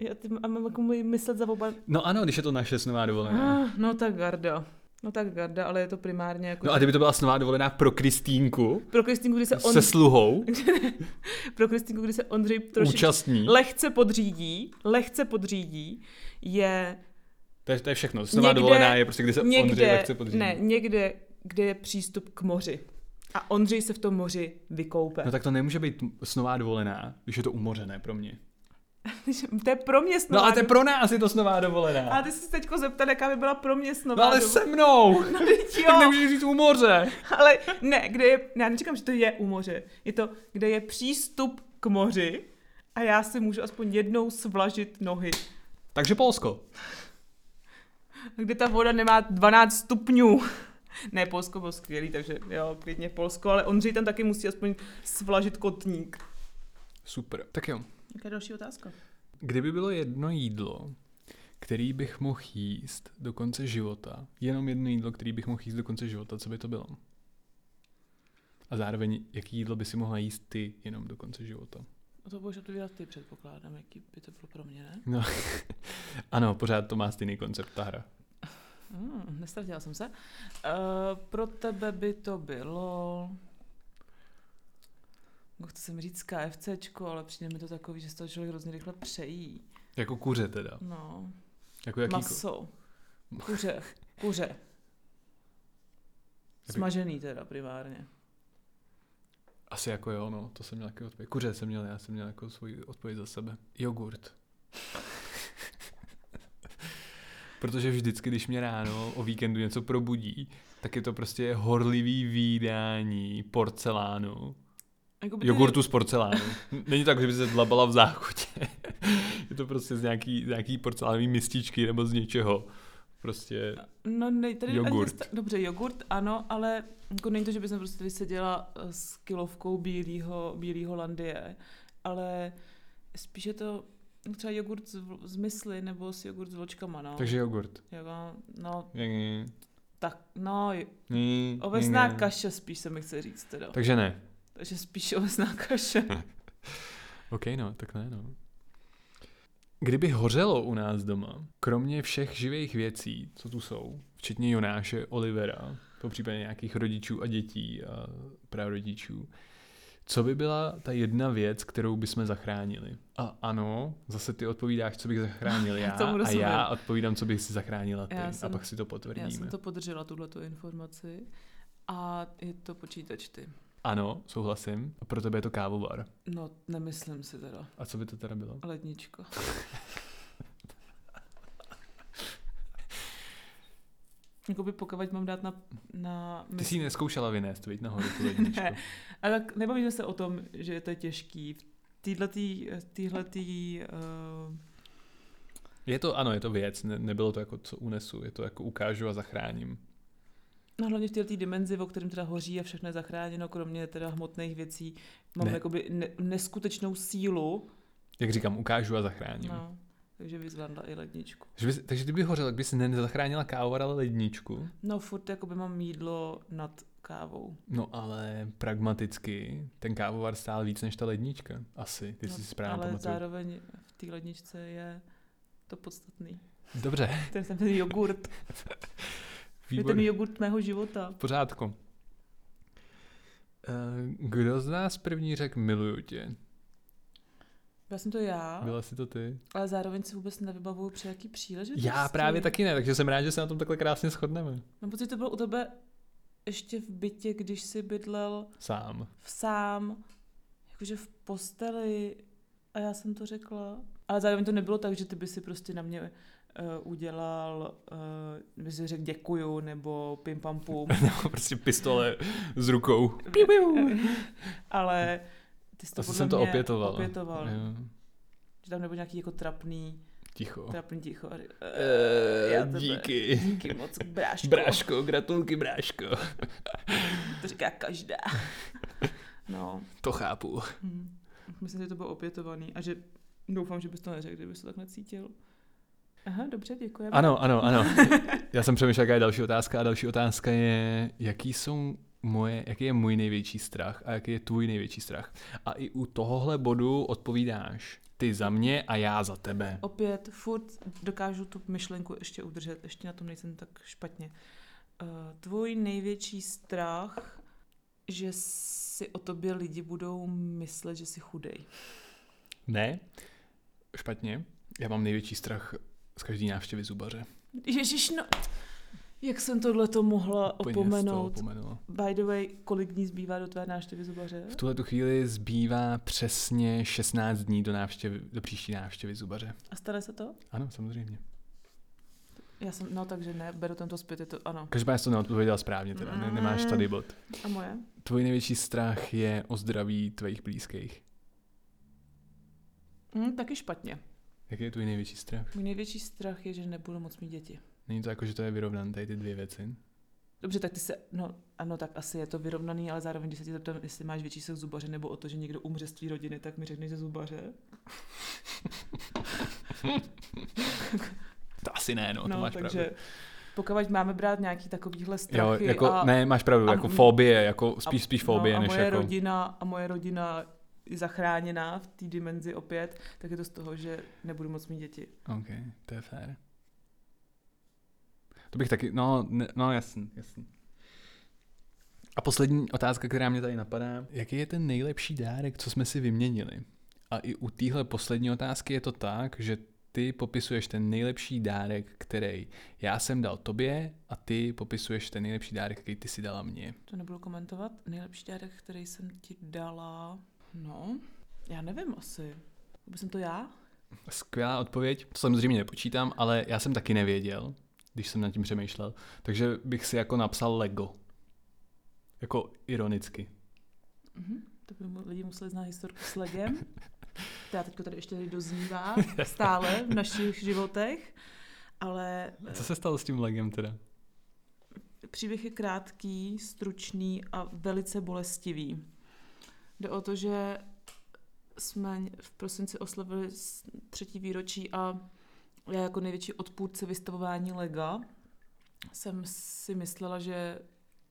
Já ty, a mám jako můj myslet za oba... No ano, když je to naše snová dovolená. Ah, no tak Garda. No tak Garda, ale je to primárně jako... No a kdyby to byla snová dovolená pro Kristýnku Pro Kristýnku, kdy se on... se sluhou, Pro Kristýnku, kdy se Ondřej trošičku účastní, lehce podřídí, lehce podřídí, je to je, to je všechno. Snová Někde- dovolená je prostě, kdy se Ondřej někde, lehce podřídí. ne, někde, kde je přístup k moři. A Ondřej se v tom moři vykoupe. No tak to nemůže být snová dovolená, když je to umořené pro mě. to je pro mě No snová ale to je pro nás je to snová dovolená. A ty jsi se teďko zeptal, jaká by byla pro mě snová No ale dob- se mnou! No, teď Tak jo, nemůžeš říct u moře. ale ne, kde je, já neříkám, že to je u moře. Je to, kde je přístup k moři a já si můžu aspoň jednou svlažit nohy. Takže Polsko. Kde ta voda nemá 12 stupňů. Ne, Polsko bylo skvělý, takže jo, klidně Polsko, ale Ondřej tam taky musí aspoň svlažit kotník. Super. Tak jo. Jaká je další otázka? Kdyby bylo jedno jídlo, který bych mohl jíst do konce života, jenom jedno jídlo, který bych mohl jíst do konce života, co by to bylo? A zároveň, jaký jídlo by si mohla jíst ty jenom do konce života? A to budeš odpovídat ty, předpokládám, jaký by to bylo pro mě, ne? No, ano, pořád to má stejný koncept ta hra. Hmm, nestratila jsem se. Uh, pro tebe by to bylo... No, chci jsem říct KFCčko, ale přijde mi to takový, že z toho člověk hrozně rychle přejí. Jako kuře teda. No, Jako jaký maso, kuře, kuře. Smažený teda primárně. Asi jako jo, no, to jsem měl jako odpověď. Kuře jsem měl, já jsem měl jako svůj odpověď za sebe. Jogurt. Protože vždycky, když mě ráno o víkendu něco probudí, tak je to prostě horlivý výdání porcelánu. Jako by ty- Jogurtu z porcelánu. Není tak, že by se dlabala v záchodě. je to prostě z nějaký, z nějaký porcelánový mističky nebo z něčeho. Prostě No, ne, tady Jogurt. Sta- dobře, jogurt, ano, ale jako není to, že bys prostě vyseděla eh, s kilovkou bílýho, bílýho landie, ale spíše to třeba jogurt z, z mysli nebo s jogurt s vločkama, no. Takže jogurt. Jo, no, Ně, tak, no, ně, ovesná kaše spíš se mi chce říct teda. Takže ne. Takže spíš ovesná kaše. OK, no, tak ne, no. Kdyby hořelo u nás doma, kromě všech živých věcí, co tu jsou, včetně Jonáše, Olivera, po případě nějakých rodičů a dětí a prarodičů, co by byla ta jedna věc, kterou bychom zachránili? A ano, zase ty odpovídáš, co bych zachránil já, Tomu a já odpovídám, co bych si zachránila ty. Já a jsem- pak si to Já potvrdíme. jsem to podržela, tuhletu informaci. A je to počítač ty. Ano, souhlasím. A pro tebe je to kávovar. No, nemyslím si teda. A co by to teda bylo? Ledničko. Jakoby pokud mám dát na... na Ty jsi ji neskoušela vynést, viď, nahoru tu ledničku. Ne, ale tak nebavíme se o tom, že to je těžký. V týhletý, týhletý uh, Je to, ano, je to věc, ne, nebylo to jako co unesu, je to jako ukážu a zachráním. No hlavně v této dimenzi, o kterém teda hoří a všechno je zachráněno, kromě teda hmotných věcí, mám Ne. jakoby ne, neskutečnou sílu, Jak říkám, ukážu a zachráním. No. takže vyzvandla i ledničku. Takže, bys, takže kdyby hořel, tak bys nezachránila kávovar, ale ledničku. No furt jakoby mám jídlo nad kávou. No ale pragmaticky, ten kávovar stál víc než ta lednička. Asi, ty no, si správně ale pamatuju. zároveň v té ledničce je to podstatný. Dobře, Ten, ten, ten jogurt. Je ten jogurt mého života. V pořádku. Eh, Kdo z nás první řekl miluju tě? Byla jsem to já, Byla si to ty? ale zároveň si vůbec nevybavuju při jaký příležitosti. Já právě taky ne, takže jsem rád, že se na tom takhle krásně shodneme. Mám pocit, že to bylo u tebe ještě v bytě, když jsi bydlel Sám. v sám, jakože v posteli a já jsem to řekla. Ale zároveň to nebylo tak, že ty by si prostě na mě uh, udělal, uh, by si řekl děkuju, nebo pim pam pum. Nebo prostě pistole s rukou. Piu, piu. Ale ty jsi to Asi podle jsem to opětoval. opětoval. Jo. Že tam nebyl nějaký jako trapný, Ticho. trapný ticho. Uh, já tebe- díky. Díky moc, bráško. Bráško, gratulky bráško. To říká každá. No, To chápu. hm. myslím, že to bylo opětovaný a že doufám, že bys to neřekl, kdybys to tak necítil. Aha, dobře, děkujeme. Ano, ano, ano. Já jsem přemýšlel, jaká je další otázka a další otázka je, jaký jsou moje, jaký je můj největší strach a jaký je tvůj největší strach. A i u tohohle bodu odpovídáš ty za mě a já za tebe. Opět, furt dokážu tu myšlenku ještě udržet, ještě na tom nejsem tak špatně. Uh, tvůj největší strach, že si o tobě lidi budou myslet, že jsi chudej. Ne, špatně. Já mám největší strach z každý návštěvy zubaře. Ježíš, no, jak jsem tohle to mohla Úplně opomenout. By the way, kolik dní zbývá do tvé návštěvy zubaře? V tuhle tu chvíli zbývá přesně 16 dní do, návštěvy, do příští návštěvy zubaře. A stane se to? Ano, samozřejmě. Já jsem, no takže ne, beru tento zpět, je to ano. Každopádně jsi to neodpověděl správně, teda. Ne, nemáš tady bod. A moje? Tvůj největší strach je o zdraví tvých blízkých. Hm, taky špatně. Jaký je tvůj největší strach? Můj největší strach je, že nebudu moc mít děti. Není to jako, že to je vyrovnané, tady ty dvě věci? Dobře, tak ty se, no ano, tak asi je to vyrovnaný, ale zároveň, když se tě zeptám, jestli máš větší se zubaře nebo o to, že někdo umře z tvý rodiny, tak mi řekneš ze zubaře. To asi ne, no, to no, máš takže pravdu. pokud máme brát nějaký takovýhle Jo, strachy jako, a, ne, máš pravdu, a- jako fobie, jako spíš, spíš fobie, no, a než moje jako... rodina a moje rodina zachráněná v té dimenzi opět, tak je to z toho, že nebudu moc mít děti. OK, to je fér. To bych taky, no, ne, no jasný, jasný. A poslední otázka, která mě tady napadá. Jaký je ten nejlepší dárek, co jsme si vyměnili? A i u téhle poslední otázky je to tak, že ty popisuješ ten nejlepší dárek, který já jsem dal tobě a ty popisuješ ten nejlepší dárek, který ty si dala mně. To nebudu komentovat. Nejlepší dárek, který jsem ti dala, no, já nevím asi. By jsem to já? Skvělá odpověď, to samozřejmě nepočítám, ale já jsem taky nevěděl, když jsem nad tím přemýšlel. Takže bych si jako napsal Lego. Jako ironicky. Mhm. To by lidi museli znát historku s legem. která teď tady ještě tady doznívá stále v našich životech. Ale A Co se stalo s tím Legem teda? příběh je krátký, stručný a velice bolestivý. Jde o to, že jsme v prosinci oslavili třetí výročí a já jako největší odpůrce vystavování lega jsem si myslela, že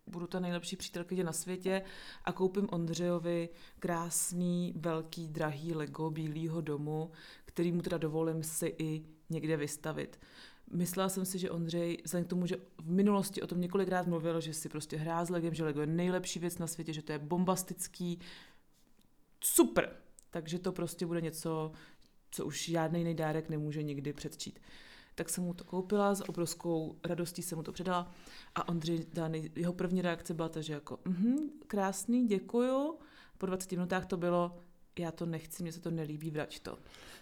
budu ta nejlepší přítelkyně na světě a koupím Ondřejovi krásný, velký, drahý Lego Bílýho domu, který mu teda dovolím si i někde vystavit. Myslela jsem si, že Ondřej, vzhledem k tomu, že v minulosti o tom několikrát mluvil, že si prostě hrá s Legem, že Lego je nejlepší věc na světě, že to je bombastický, super. Takže to prostě bude něco, co už žádný jiný dárek nemůže nikdy předčít. Tak jsem mu to koupila, s obrovskou radostí jsem mu to předala a Ondřej, Dány, jeho první reakce byla ta, že jako, mm krásný, děkuju. Po 20 minutách to bylo, já to nechci, mně se to nelíbí, vrať to.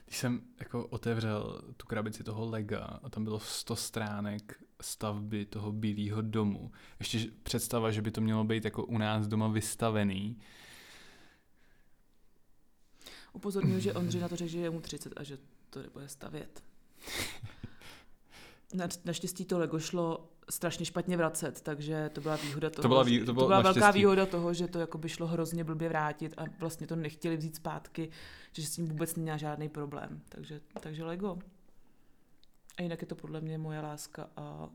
Když jsem jako otevřel tu krabici toho lega a tam bylo 100 stránek stavby toho bílého domu, ještě představa, že by to mělo být jako u nás doma vystavený, Upozornil, že Ondřej na to řekl, že je mu 30 a že to nebude stavět. Na, naštěstí to Lego šlo strašně špatně vracet, takže to byla výhoda toho. To byla, vý, to, bylo to byla velká výhoda toho, že to jako by šlo hrozně blbě vrátit a vlastně to nechtěli vzít zpátky, že s tím vůbec neměla žádný problém. Takže, takže Lego. A jinak je to podle mě moje láska a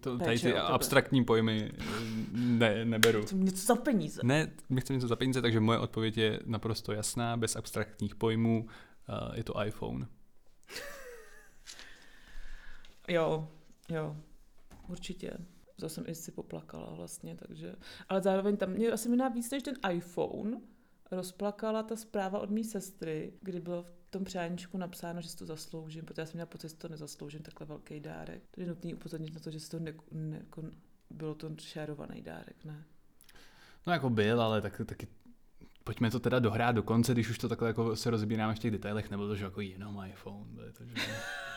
to, tady ty abstraktní pojmy eh, ne, neberu. Chci něco za peníze. Ne, my chceme něco za peníze, takže moje odpověď je naprosto jasná, bez abstraktních pojmů. Uh, je to iPhone. jo, jo, určitě. To jsem i si poplakala vlastně, takže... Ale zároveň tam mě asi mi víc než ten iPhone rozplakala ta zpráva od mé sestry, kdy bylo v tom přáníčku napsáno, že si to zasloužím, protože já jsem měla pocit, že to nezasloužím, takhle velký dárek. To je nutný upozornit na to, že si to ne, ne, jako bylo to šérovaný dárek, ne? No jako byl, ale tak, taky pojďme to teda dohrát do konce, když už to takhle jako se rozbíráme v těch detailech, nebo to, že jako jenom iPhone, to, že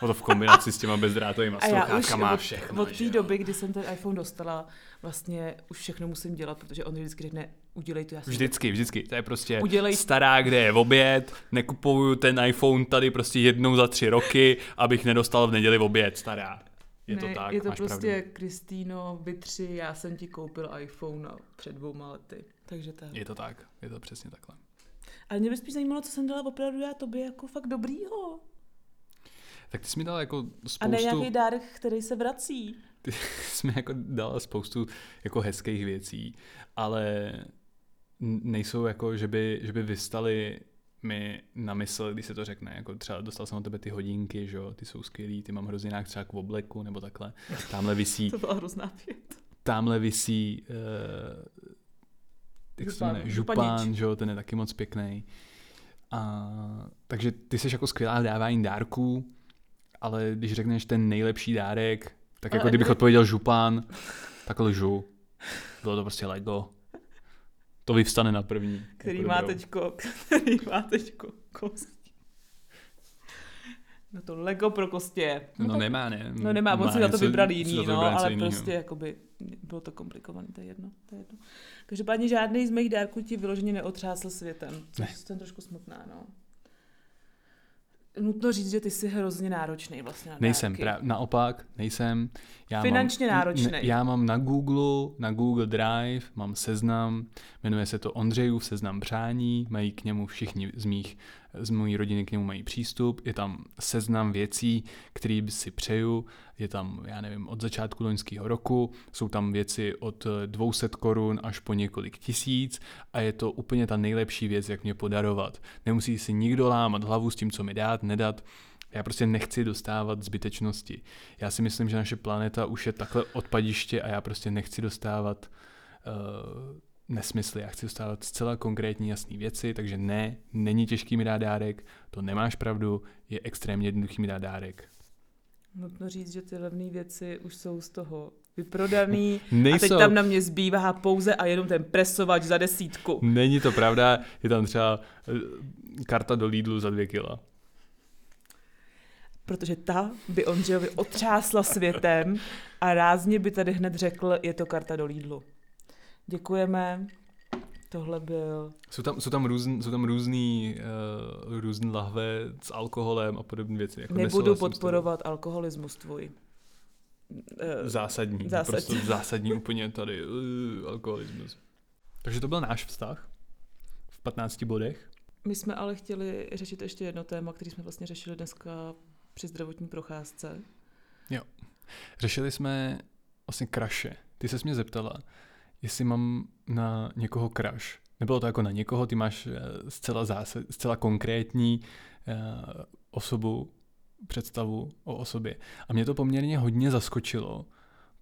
to v kombinaci s těma bezdrátovými sluchátkama všechno. Od té doby, kdy jsem ten iPhone dostala, vlastně už všechno musím dělat, protože on vždycky řekne, udělej to. Já vždycky, vždycky. To je prostě udělej... stará, kde je v oběd, nekupuju ten iPhone tady prostě jednou za tři roky, abych nedostal v neděli v oběd, stará. Je ne, to tak, Je to prostě, Kristýno, vytři, já jsem ti koupil iPhone před dvouma lety. Takže tak. Je to tak, je to přesně takhle. Ale mě by spíš zajímalo, co jsem dala opravdu já tobě jako fakt dobrýho. Tak ty jsi mi dala jako spoustu... A ne nějaký dárek, který se vrací. Ty jsi mi jako dala spoustu jako hezkých věcí, ale nejsou jako, že by, že by vystali mi na mysl, když se to řekne, jako třeba dostal jsem od tebe ty hodinky, že jo, ty jsou skvělý, ty mám hrozně třeba k obleku nebo takhle. Tamhle visí... to byla hrozná věc. Tamhle visí uh, jak se jmenuje, župan, že jo, ten je taky moc pěkný. A, takže ty jsi jako skvělá v dávání dárků, ale když řekneš ten nejlepší dárek, tak ale jako kdybych odpověděl župan, tak lžu. Bylo to prostě Lego. To vyvstane na první. Který jako má teďko, který má teďko kost. No to Lego pro kostě. No, no tak, nemá, ne. No nemá, on si na to vybral jiný, no, ale jinýho. prostě jakoby bylo to komplikované, to je jedno, to je jedno. Každopádně žádný z mých dárků ti vyloženě neotřásl světem, což ne. jsem trošku smutná, no nutno říct, že ty jsi hrozně náročný vlastně na Nejsem, pra- naopak, nejsem. Já Finančně mám, náročný. N- já mám na Google, na Google Drive, mám seznam, jmenuje se to Ondřejův seznam přání, mají k němu všichni z mých z mojí rodiny k němu mají přístup, je tam seznam věcí, které si přeju, je tam, já nevím, od začátku loňského roku, jsou tam věci od 200 korun až po několik tisíc a je to úplně ta nejlepší věc, jak mě podarovat. Nemusí si nikdo lámat hlavu s tím, co mi dát, nedat, já prostě nechci dostávat zbytečnosti. Já si myslím, že naše planeta už je takhle odpadiště a já prostě nechci dostávat uh, nesmysly. Já chci dostávat zcela konkrétní jasné věci, takže ne, není těžký mi dát dárek, to nemáš pravdu, je extrémně jednoduchý mi dát dárek. Nutno říct, že ty levné věci už jsou z toho vyprodaný Nejsou. a teď tam na mě zbývá pouze a jenom ten presovač za desítku. Není to pravda, je tam třeba eh, karta do Lidlu za dvě kila. Protože ta by Ondřejovi otřásla světem a rázně by tady hned řekl, je to karta do Lidlu. Děkujeme. Tohle byl... Jsou tam, jsou tam, různ, jsou tam různý, uh, různý lahve s alkoholem a podobné věci. Jako Nebudu podporovat alkoholismus tvůj. Uh, zásadní. Zásadní. Prostě zásadní úplně tady uh, alkoholismus. Takže to byl náš vztah v 15 bodech. My jsme ale chtěli řešit ještě jedno téma, který jsme vlastně řešili dneska při zdravotní procházce. Řešili jsme vlastně kraše. Ty se mě zeptala, jestli mám na někoho kraš. Nebylo to jako na někoho, ty máš eh, zcela, zásad, zcela konkrétní uh, osobu, představu o osobě. A mě to poměrně hodně zaskočilo,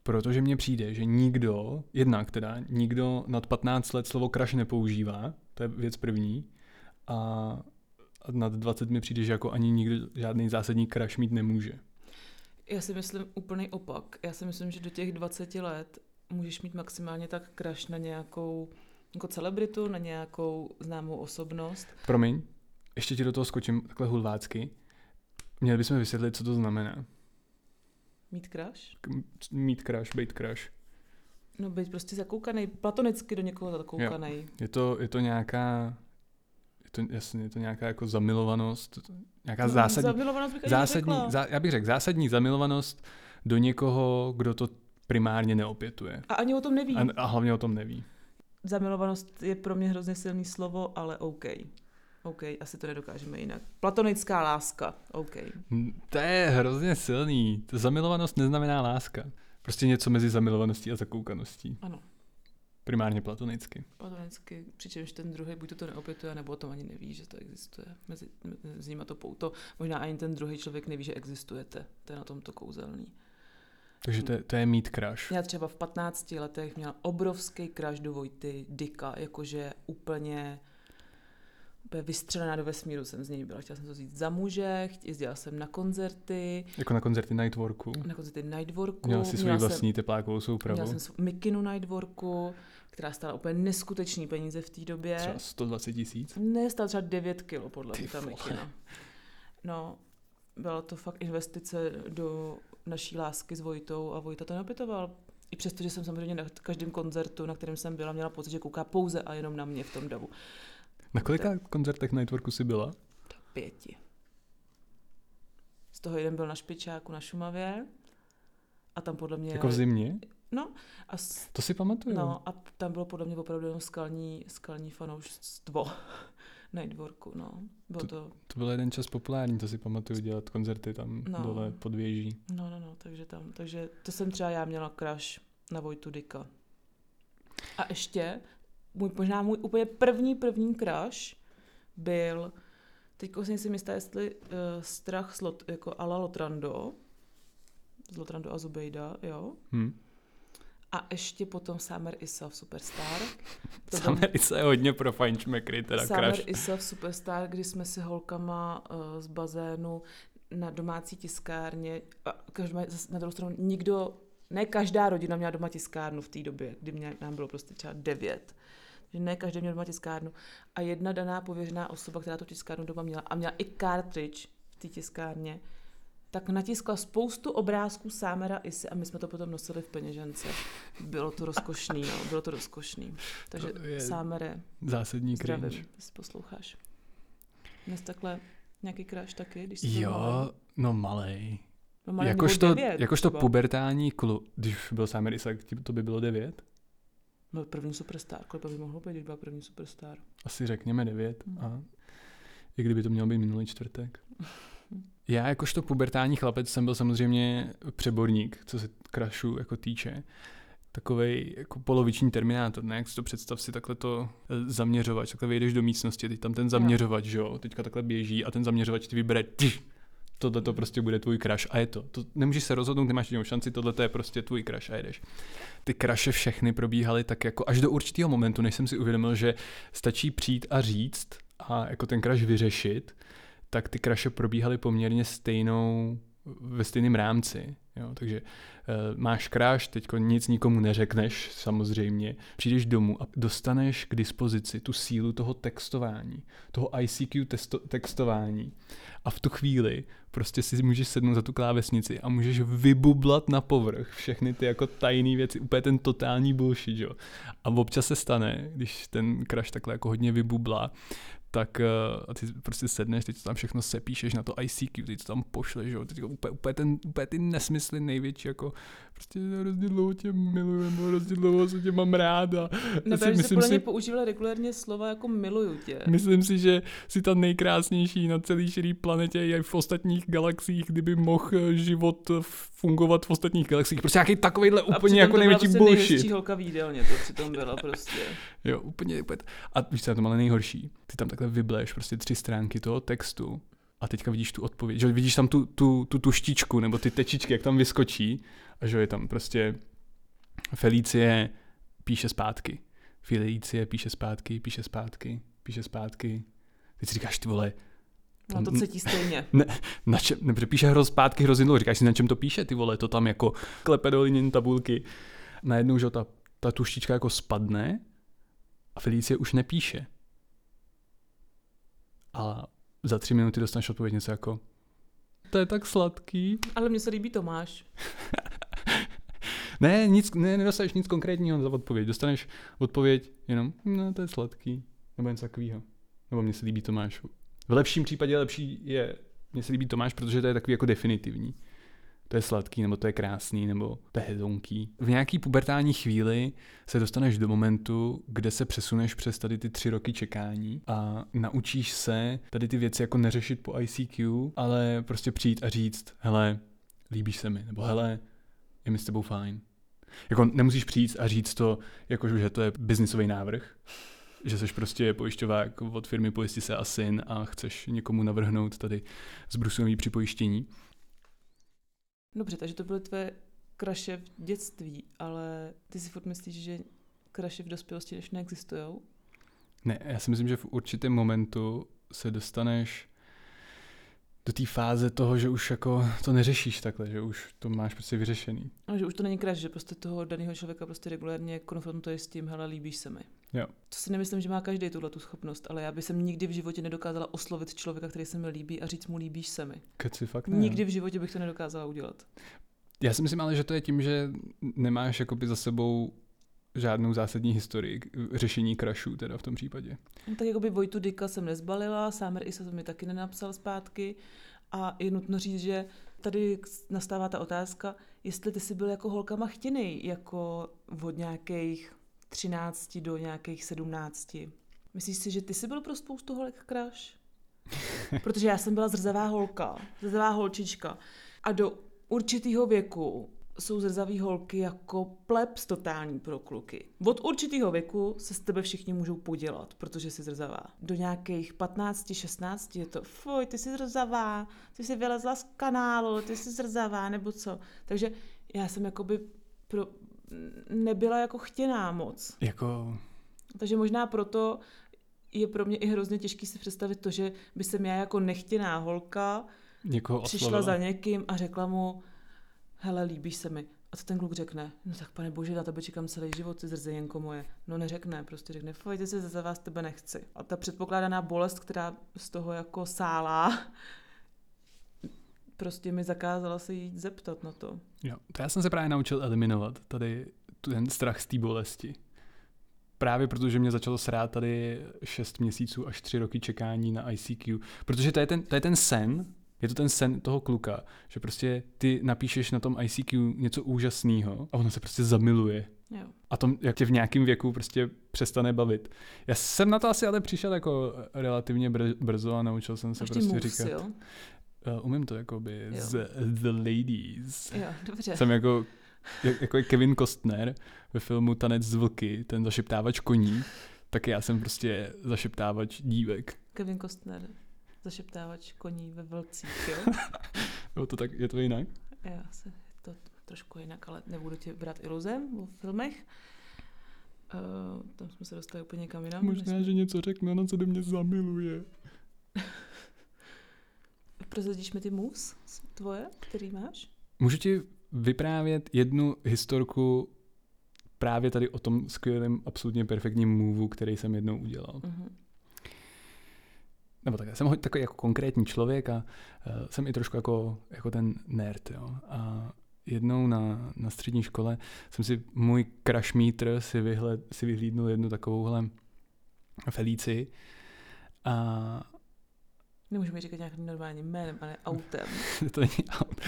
protože mně přijde, že nikdo, jednak teda, nikdo nad 15 let slovo kraš nepoužívá, to je věc první, a a nad 20 mi přijde, že jako ani nikdo žádný zásadní kraš mít nemůže. Já si myslím úplný opak. Já si myslím, že do těch 20 let můžeš mít maximálně tak crush na nějakou jako celebritu, na nějakou známou osobnost. Promiň, ještě ti do toho skočím takhle hulvácky. Měli bychom vysvětlit, co to znamená. Mít crush? K- Mít crush, být crush. No být prostě zakoukaný, platonicky do někoho zakoukaný. Je to, je to nějaká, je to, jasně, je to nějaká jako zamilovanost, nějaká zásadní, Zamilovanost bych zásadní zá, já bych řekl, zásadní zamilovanost do někoho, kdo to primárně neopětuje. A ani o tom neví. A, a hlavně o tom neví. Zamilovanost je pro mě hrozně silný slovo, ale OK. OK, asi to nedokážeme jinak. Platonická láska, OK. Hm, To je hrozně silný. To zamilovanost neznamená láska. Prostě něco mezi zamilovaností a zakoukaností. Ano, Primárně platonicky. platonicky, přičemž ten druhý buď to, to neopětuje, nebo o tom ani neví, že to existuje. Mezi, mezi nimi to pouto. Možná ani ten druhý člověk neví, že existujete. To je na tom to kouzelný. Takže to je, to je mít crush. Já třeba v 15 letech měla obrovský crush do Vojty Dika, jakože úplně, úplně vystřelená do vesmíru jsem z něj byla. Chtěla jsem to vzít za muže, jezdila jsem na koncerty, Jako na koncerty Nightworku. na koncerty Nightworku. Měl si svůj měla vlastní teplákovou jsem, soupravu. měla jsem Mikinu Nightworku, která stála úplně neskutečný peníze v té době. Třeba 120 tisíc. Ne, stála třeba 9 kilo, podle mě ta. Mikina. No, byla to fakt investice do naší lásky s Vojtou a Vojta to neopětoval. I přesto, že jsem samozřejmě na každém koncertu, na kterém jsem byla, měla pocit, že kouká pouze a jenom na mě v tom davu. Na kolika koncertech Nightworku jsi byla? Pěti. Z toho jeden byl na Špičáku na Šumavě a tam podle mě... Jako v zimě? No, a s... To si pamatuju. No a tam bylo podle mě opravdu jenom skalní, skalní fanoušstvo Nightworku, no. Bylo to, To byl jeden čas populární, to si pamatuju dělat koncerty tam No. dole pod věží. no, no, no, takže tam, takže to jsem třeba já měla crush na Vojtu Dika. A ještě, můj, možná můj úplně první, první crush byl, teď si nejsem jistá, jestli uh, strach slot, jako Ala Lotrando, z Lotrando a Zubejda, jo. Hm. A ještě potom Summer Isa v Superstar. To byl Summer se je hodně pro fajnšmekry, teda Summer crush. Isa v Superstar, kdy jsme si holkama uh, z bazénu na domácí tiskárně, každá, na druhou stranu nikdo, ne každá rodina měla doma tiskárnu v té době, kdy mě, nám bylo prostě třeba devět. Že ne každý měl doma tiskárnu. A jedna daná pověřená osoba, která tu tiskárnu doma měla a měla i cartridge v té tiskárně, tak natiskla spoustu obrázků Sámera Isy a my jsme to potom nosili v peněžence. Bylo to rozkošný, no, bylo to rozkošný. Takže To je Sámere, Zásadní Zdravím, cringe. jestli posloucháš. Dnes takhle nějaký crush taky, když jsi byl malý? Jo, no malej. No, malý Jakožto, nebo devět jakožto třeba. pubertální kluk, když byl Summer Isa, ti- to by bylo devět? No první superstar, kolik by mohlo být, když byla první superstar? Asi řekněme devět. Hmm. A i kdyby to mělo být minulý čtvrtek. Já jakožto pubertální chlapec jsem byl samozřejmě přeborník, co se krašu jako týče. Takovej jako poloviční terminátor, ne? Jak si to představ si takhle to eh, zaměřovač, takhle vejdeš do místnosti, teď tam ten zaměřovač, že jo, teďka takhle běží a ten zaměřovač ti vybere, tyš, tohle to prostě bude tvůj crush a je to. to nemůžeš se rozhodnout, nemáš jinou šanci, tohle to je prostě tvůj crush a jedeš. Ty kraše všechny probíhaly tak jako až do určitého momentu, než jsem si uvědomil, že stačí přijít a říct a jako ten crush vyřešit, tak ty kraše probíhaly poměrně stejnou, ve stejném rámci. Jo? Takže uh, máš kráš, teď nic nikomu neřekneš, samozřejmě. Přijdeš domů a dostaneš k dispozici tu sílu toho textování, toho ICQ testo- textování. A v tu chvíli prostě si můžeš sednout za tu klávesnici a můžeš vybublat na povrch všechny ty jako tajné věci, úplně ten totální bullshit, jo. A občas se stane, když ten crash takhle jako hodně vybublá, tak uh, a ty prostě sedneš, teď to tam všechno sepíšeš na to ICQ, teď to tam pošleš, jo, teď úplně, úplně, ten, úplně ty nesmysly největší jako prostě hrozně dlouho tě miluju, nebo hrozně dlouho se tě mám rád. A Nebo že se podle mě používala regulérně slova jako miluju tě. Myslím si, že jsi ta nejkrásnější na celé širé planetě i v ostatních galaxiích, kdyby mohl život fungovat v ostatních galaxiích. Prostě nějaký takovýhle úplně jako největší prostě bullshit. nejhezčí holka v jídelně, to přitom byla prostě. jo, úplně, úplně. A víš, co je to ale nejhorší? Ty tam takhle vybleš prostě tři stránky toho textu a teďka vidíš tu odpověď, že vidíš tam tu, tu, tu tuštičku nebo ty tečičky, jak tam vyskočí a že je tam prostě Felicie píše zpátky. Felicie píše zpátky, píše zpátky, píše zpátky. Teď si říkáš, ty vole, No to cítí stejně. Ne, na čem, ne, píše hroz, zpátky hrozně dlouho. Říkáš si, na čem to píše, ty vole, to tam jako klepe do linění tabulky. Najednou, že ta, ta tuštička jako spadne a Felicie už nepíše. A za tři minuty dostaneš odpověď něco jako to je tak sladký. Ale mně se líbí Tomáš. ne, nic, ne, nedostaneš nic konkrétního za odpověď. Dostaneš odpověď jenom, no to je sladký. Nebo něco takového. Nebo mně se líbí Tomáš. V lepším případě lepší je, mně se líbí Tomáš, protože to je takový jako definitivní to je sladký, nebo to je krásný, nebo to je hezonký. V nějaký pubertální chvíli se dostaneš do momentu, kde se přesuneš přes tady ty tři roky čekání a naučíš se tady ty věci jako neřešit po ICQ, ale prostě přijít a říct, hele, líbíš se mi, nebo hele, je mi s tebou fajn. Jako nemusíš přijít a říct to, jako že to je biznisový návrh, že jsi prostě pojišťovák od firmy Pojisti se a syn a chceš někomu navrhnout tady zbrusunový připojištění. Dobře, takže to byly tvé kraše v dětství, ale ty si furt myslíš, že kraše v dospělosti než neexistují? Ne, já si myslím, že v určitém momentu se dostaneš do té fáze toho, že už jako to neřešíš takhle, že už to máš prostě vyřešený. A že už to není kraš, že prostě toho daného člověka prostě regulárně konfrontuješ s tím, hele, líbíš se mi. Jo. To si nemyslím, že má každý tuhle tu schopnost, ale já bych jsem nikdy v životě nedokázala oslovit člověka, který se mi líbí a říct mu líbíš se mi. Keci, fakt ne. Nikdy v životě bych to nedokázala udělat. Já si myslím ale, že to je tím, že nemáš jakoby za sebou žádnou zásadní historii řešení krašů teda v tom případě. No, tak jako by Vojtu Dika jsem nezbalila, Sámer Isa mi taky nenapsal zpátky a je nutno říct, že tady nastává ta otázka, jestli ty jsi byl jako holkama chtěný, jako od nějakých 13 do nějakých 17. Myslíš si, že ty jsi byl pro spoustu holek kraš? Protože já jsem byla zrzavá holka, zrzavá holčička. A do určitého věku jsou zrzavý holky jako plebs totální pro kluky. Od určitého věku se s tebe všichni můžou podělat, protože jsi zrzavá. Do nějakých 15, 16 je to, fuj, ty jsi zrzavá, ty jsi vylezla z kanálu, ty jsi zrzavá, nebo co. Takže já jsem jakoby pro, nebyla jako chtěná moc. Jako... Takže možná proto je pro mě i hrozně těžký si představit to, že by jsem já jako nechtěná holka Někoho přišla oslovila. za někým a řekla mu, hele, líbíš se mi. A co ten kluk řekne? No tak pane bože, na tebe čekám celý život, ty zrzejenko moje. No neřekne, prostě řekne, fojte se, za vás tebe nechci. A ta předpokládaná bolest, která z toho jako sálá, prostě mi zakázala se jít zeptat na to. Jo, to já jsem se právě naučil eliminovat tady ten strach z té bolesti. Právě protože mě začalo srát tady 6 měsíců až 3 roky čekání na ICQ. Protože to je ten, to je ten sen, je to ten sen toho kluka, že prostě ty napíšeš na tom ICQ něco úžasného a ono se prostě zamiluje. Jo. A to, jak tě v nějakém věku prostě přestane bavit. Já jsem na to asi ale přišel jako relativně brzo a naučil jsem se Máš prostě moves, říkat. Jo? Uh, umím to jakoby Jo. z The Ladies. jo, dobře. Jsem jako, jak, jako je Kevin Costner ve filmu Tanec z vlky, ten zašeptávač koní, tak já jsem prostě zašeptávač dívek. Kevin Costner, zašeptávač koní ve vlcích, jo? Jo, to tak, je to jinak? Já se to trošku jinak, ale nebudu ti brát iluzem o filmech. Uh, tam jsme se dostali úplně někam jinam. Možná, že něco řekne, na co do mě zamiluje. Prozradíš mi ty moves tvoje, který máš? Můžu ti vyprávět jednu historku právě tady o tom skvělém, absolutně perfektním movu, který jsem jednou udělal. Uh-huh. Nebo tak, jsem ho- takový jako konkrétní člověk a uh, jsem i trošku jako, jako ten nerd. Jo. A jednou na, na střední škole jsem si můj crush meter si, vyhled, si vyhlídnul jednu takovouhle Felici a Nemůžeme říkat nějakým normálním jménem, ale autem. to není aut.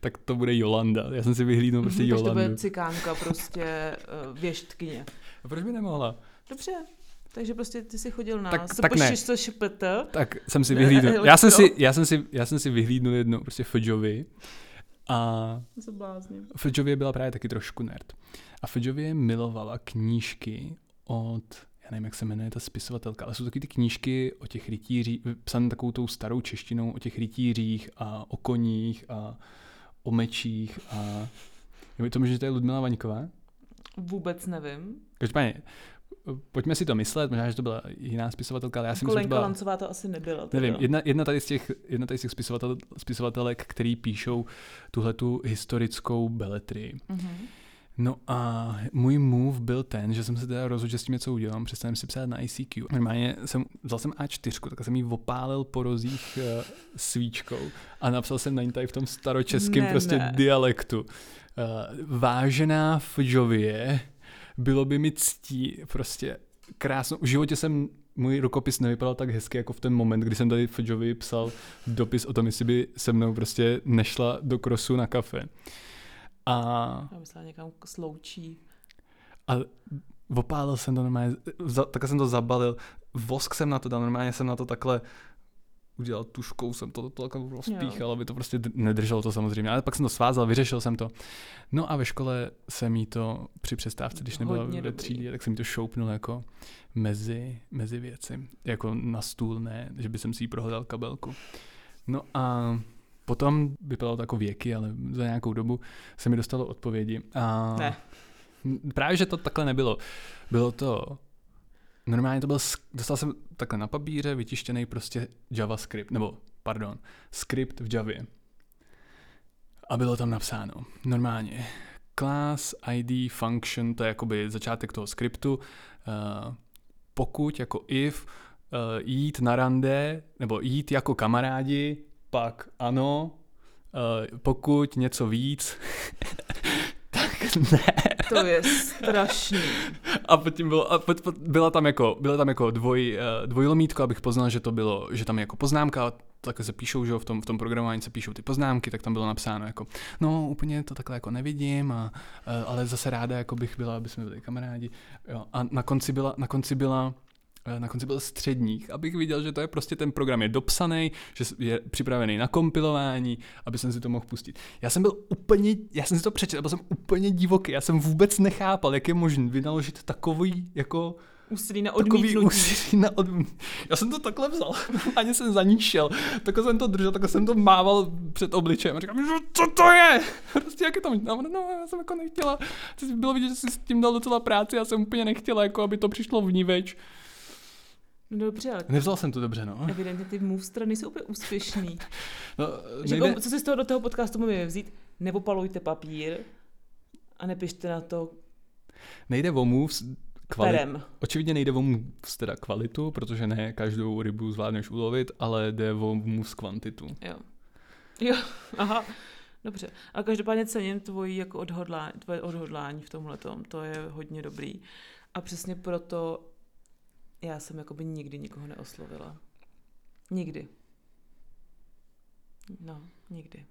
tak to bude Jolanda. Já jsem si vyhlídnul prostě Mhm, Takže to Jolandu. bude cikánka, prostě uh, věštkyně. A proč by nemohla? Dobře, takže prostě ty jsi chodil na Tak- tak ne. SPŠSŠPT. Tak jsem si vyhlídnul. Já jsem si, já jsem si, já jsem si vyhlídnul jednou prostě Fudžovi a. Fudžově byla právě taky trošku nerd. A Fudžově milovala knížky od, já nevím, jak se jmenuje ta spisovatelka, ale jsou taky ty knížky o těch rytířích, psané takovou tou starou češtinou, o těch rytířích a o koních a o mečích a je to možná, že to je Ludmila Vaňková? Vůbec nevím. Každopádně, pojďme si to myslet, možná, že to byla jiná spisovatelka, ale já si myslím, že byla... Lancová to asi nebyla. teda. Nevím, jedna, jedna tady z těch, jedna tady z těch spisovatel, spisovatelek, který píšou tuhle tu historickou beletrii. Mhm. No a můj move byl ten, že jsem se teda rozhodl, že s tím něco udělám, přestanu si psát na ICQ. Normálně jsem, vzal jsem A4, tak jsem ji opálil po rozích uh, svíčkou a napsal jsem na ní tady v tom staročeském Ne, prostě ne. dialektu. Uh, vážená Fžově, bylo by mi ctí prostě krásnou. V životě jsem můj rukopis nevypadal tak hezky jako v ten moment, kdy jsem tady Fudžovi psal dopis o tom, jestli by se mnou prostě nešla do krosu na kafe. A Já myslela někam sloučí. a opálil jsem to normálně, za, takhle jsem to zabalil, vosk jsem na to dal, normálně jsem na to takhle udělal tuškou, jsem to takhle rozpíchal, aby to prostě nedrželo to samozřejmě, ale pak jsem to svázal, vyřešil jsem to. No a ve škole jsem jí to při přestávce, když nebyla Hodně ve třídě, tak jsem jí to šoupnul jako mezi, mezi věci, jako na stůl, ne, že by jsem si jí prohledal kabelku. No a potom vypadalo to jako věky, ale za nějakou dobu se mi dostalo odpovědi. A Ne. Právě, že to takhle nebylo. Bylo to normálně to byl, dostal jsem takhle na papíře vytištěný prostě JavaScript, nebo pardon, skript v Javě. A bylo tam napsáno normálně class, ID, function, to je jakoby začátek toho skriptu, uh, pokud jako if, uh, jít na rande, nebo jít jako kamarádi, pak ano, uh, pokud něco víc, tak ne. To je strašný. A potom bylo, a pot, pot, byla tam jako, byla tam jako dvoj, uh, dvojlomítko, abych poznal, že to bylo, že tam je jako poznámka, takhle se píšou, že v tom, v tom programování se píšou ty poznámky, tak tam bylo napsáno jako, no úplně to takhle jako nevidím, a, uh, ale zase ráda jako bych byla, aby jsme byli kamarádi. Jo, a na konci byla, na konci byla eh, na konci byl středník, abych viděl, že to je prostě ten program je dopsaný, že je připravený na kompilování, aby jsem si to mohl pustit. Já jsem byl úplně, já jsem si to přečetl, byl jsem úplně divoký, já jsem vůbec nechápal, jak je možné vynaložit takový jako Úsilí na takový odmítnutí. úsilí na odmítnutí. Já jsem to takhle vzal, ani jsem za ní šel. Takhle jsem to držel, takhle jsem to mával před obličejem a říkám, že co to je? Prostě jak je tam, no, no, já jsem jako nechtěla, bylo vidět, že jsi s tím dal docela práci, já jsem úplně nechtěla, jako aby to přišlo vníveč. No dobře, ale Nevzal jsem to dobře, no. evidentně ty move strany nejsou úplně úspěšný. no nejde, jako, co si z toho do toho podcastu můžeme vzít? Nepopalujte papír a nepište na to nejde o moves, kvalit, perem. očividně nejde o moves teda kvalitu, protože ne každou rybu zvládneš ulovit, ale jde o moves kvantitu. Jo. Jo, aha. Dobře, ale každopádně cením tvojí jako odhodlání, tvoje odhodlání v tomhle to je hodně dobrý. A přesně proto já jsem jakoby nikdy nikoho neoslovila. Nikdy. No, nikdy.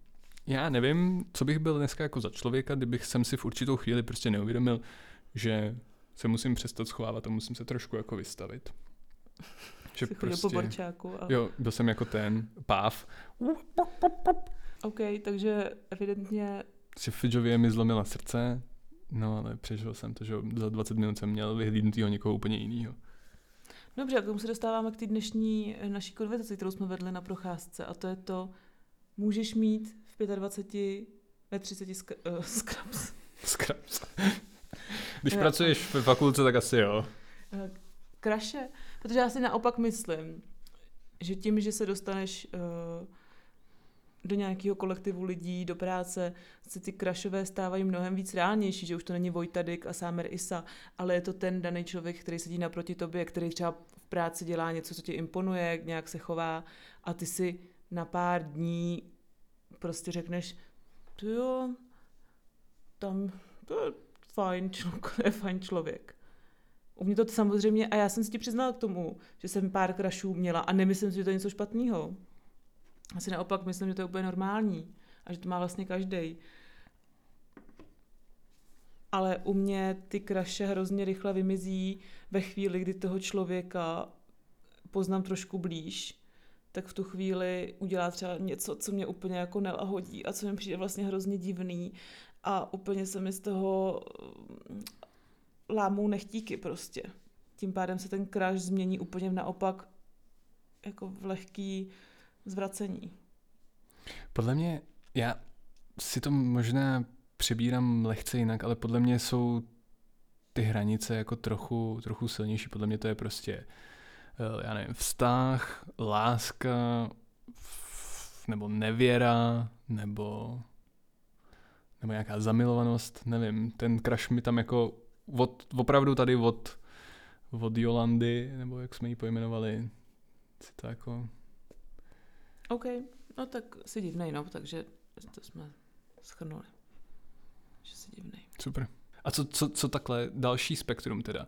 Já nevím, co bych byl dneska jako za člověka, kdybych jsem si v určitou chvíli prostě neuvědomil, že se musím přestat schovávat a musím se trošku jako vystavit. Že Jsi prostě, po barčáku a... jo, byl jsem jako ten páv. OK, takže evidentně Si Fidžově mi zlomila srdce, no ale přežil jsem to, že za 20 minut jsem měl vyhlídnutýho někoho úplně jiného. Dobře, a k tomu se dostáváme k té dnešní eh, naší konverzaci, kterou jsme vedli na procházce a to je to, můžeš mít v 25, ve 30 sk- uh, scrubs. Scraps. Když Jo. pracuješ ve fakultce, tak asi jo. Eh, Kraše, protože já si naopak myslím, že tím, že se dostaneš uh, do nějakého kolektivu lidí, do práce, se ty krašové stávají mnohem víc reálnější, že už to není Vojtadik a Sámer Isa, ale je to ten daný člověk, který sedí naproti tobě, který třeba v práci dělá něco, co ti imponuje, nějak se chová a ty si na pár dní prostě řekneš, to jo, tam to je fajn, člo- to je fajn člověk. U mě to samozřejmě, a já jsem si ti přiznala k tomu, že jsem pár krašů měla a nemyslím si, že to je něco špatného. Asi naopak myslím, že to je úplně normální. a že to má vlastně každý. Ale u mě ty kraše hrozně rychle vymizí ve chvíli, kdy toho člověka poznám trošku blíž, tak v tu chvíli udělá třeba něco, co mě úplně jako nelahodí a co mi přijde vlastně hrozně divný a úplně se mi z toho mm, lámou nechtíky prostě. Tím pádem se ten kráš změní úplně naopak jako v lehký zvracení. Podle mě, já si to možná přebírám lehce jinak, ale podle mě jsou ty hranice jako trochu, trochu silnější. Podle mě to je prostě, eh, já nevím, vztah, láska, nebo nevěra, nebo, nebo nějaká zamilovanost, nevím. Ten crush mi tam jako od, opravdu tady od, od Jolandy, nebo jak jsme ji pojmenovali, si to jako... OK, no tak si divnej, no, takže to jsme schrnuli. Že si divnej. Super. A co, co, co takhle další spektrum teda?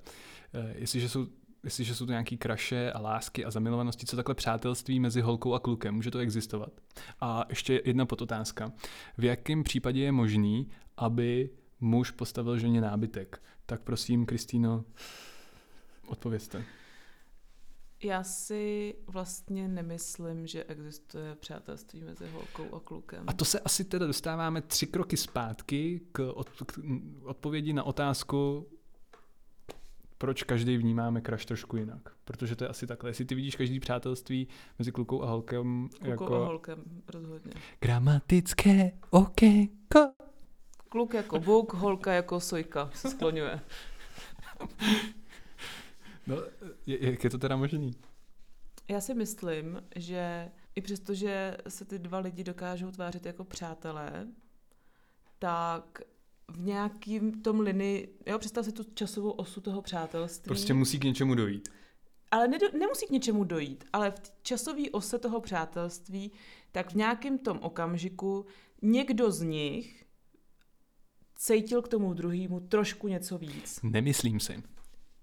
Eh, jestliže jsou jestliže jsou to nějaký kraše a lásky a zamilovanosti, co takhle přátelství mezi holkou a klukem, může to existovat? A ještě jedna podotázka. V jakém případě je možný, aby muž postavil ženě nábytek? Tak prosím, Kristýno, odpovězte. Já si vlastně nemyslím, že existuje přátelství mezi holkou a klukem. A to se asi teda dostáváme tři kroky zpátky k, od, k odpovědi na otázku, proč každý vnímáme crush trošku jinak. Protože to je asi takhle. Jestli ty vidíš každý přátelství mezi klukou a holkem klukou jako... a holkem, rozhodně. Gramatické okénko. Kluk jako buk, holka jako sojka se skloňuje. No, jak je to teda možný? Já si myslím, že i přesto, že se ty dva lidi dokážou tvářit jako přátelé, tak v nějakým tom linii, jo, představ si tu časovou osu toho přátelství. Prostě musí k něčemu dojít. Ale ne, nemusí k něčemu dojít, ale v časové ose toho přátelství, tak v nějakém tom okamžiku někdo z nich cítil k tomu druhému trošku něco víc. Nemyslím si.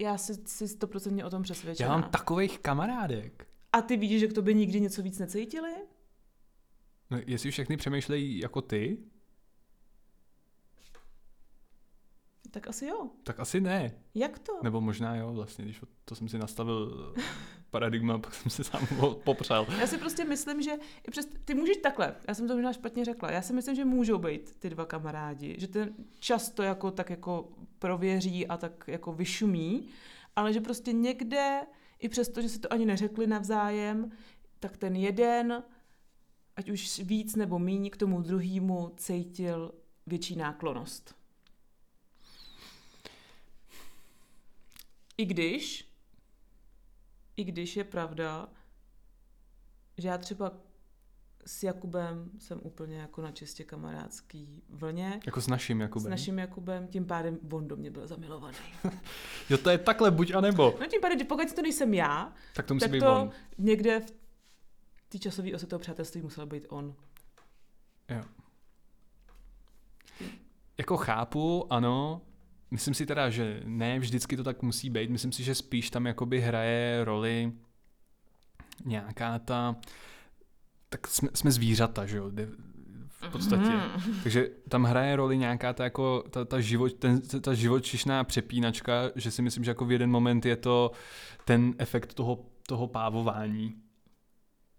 Já si, si stoprocentně o tom přesvědčená. Já mám takových kamarádek. A ty vidíš, že k tobě nikdy něco víc necítili? No, jestli všechny přemýšlejí jako ty, tak asi jo. Tak asi ne. Jak to? Nebo možná jo, vlastně, když to jsem si nastavil paradigma, pak jsem se sám popřel. Já si prostě myslím, že i přes, ty můžeš takhle, já jsem to možná špatně řekla, já si myslím, že můžou být ty dva kamarádi, že ten často jako tak jako prověří a tak jako vyšumí, ale že prostě někde, i přesto, že si to ani neřekli navzájem, tak ten jeden, ať už víc nebo míň, k tomu druhému cítil větší náklonost. I když, i když je pravda, že já třeba s Jakubem jsem úplně jako na čistě kamarádský vlně. Jako s naším Jakubem. S naším Jakubem, tím pádem on do mě byl zamilovaný. jo, to je takhle, buď a nebo. No tím pádem, že pokud to nejsem já, tak to musí tak být to on. někde v té časové ose toho přátelství musel být on. Jo. Jako chápu, ano, Myslím si teda, že ne vždycky to tak musí být. Myslím si, že spíš tam jakoby hraje roli nějaká ta... Tak jsme, jsme zvířata, že jo? V podstatě. Mm. Takže tam hraje roli nějaká ta, jako, ta, ta, život, ten, ta živočišná přepínačka, že si myslím, že jako v jeden moment je to ten efekt toho, toho pávování.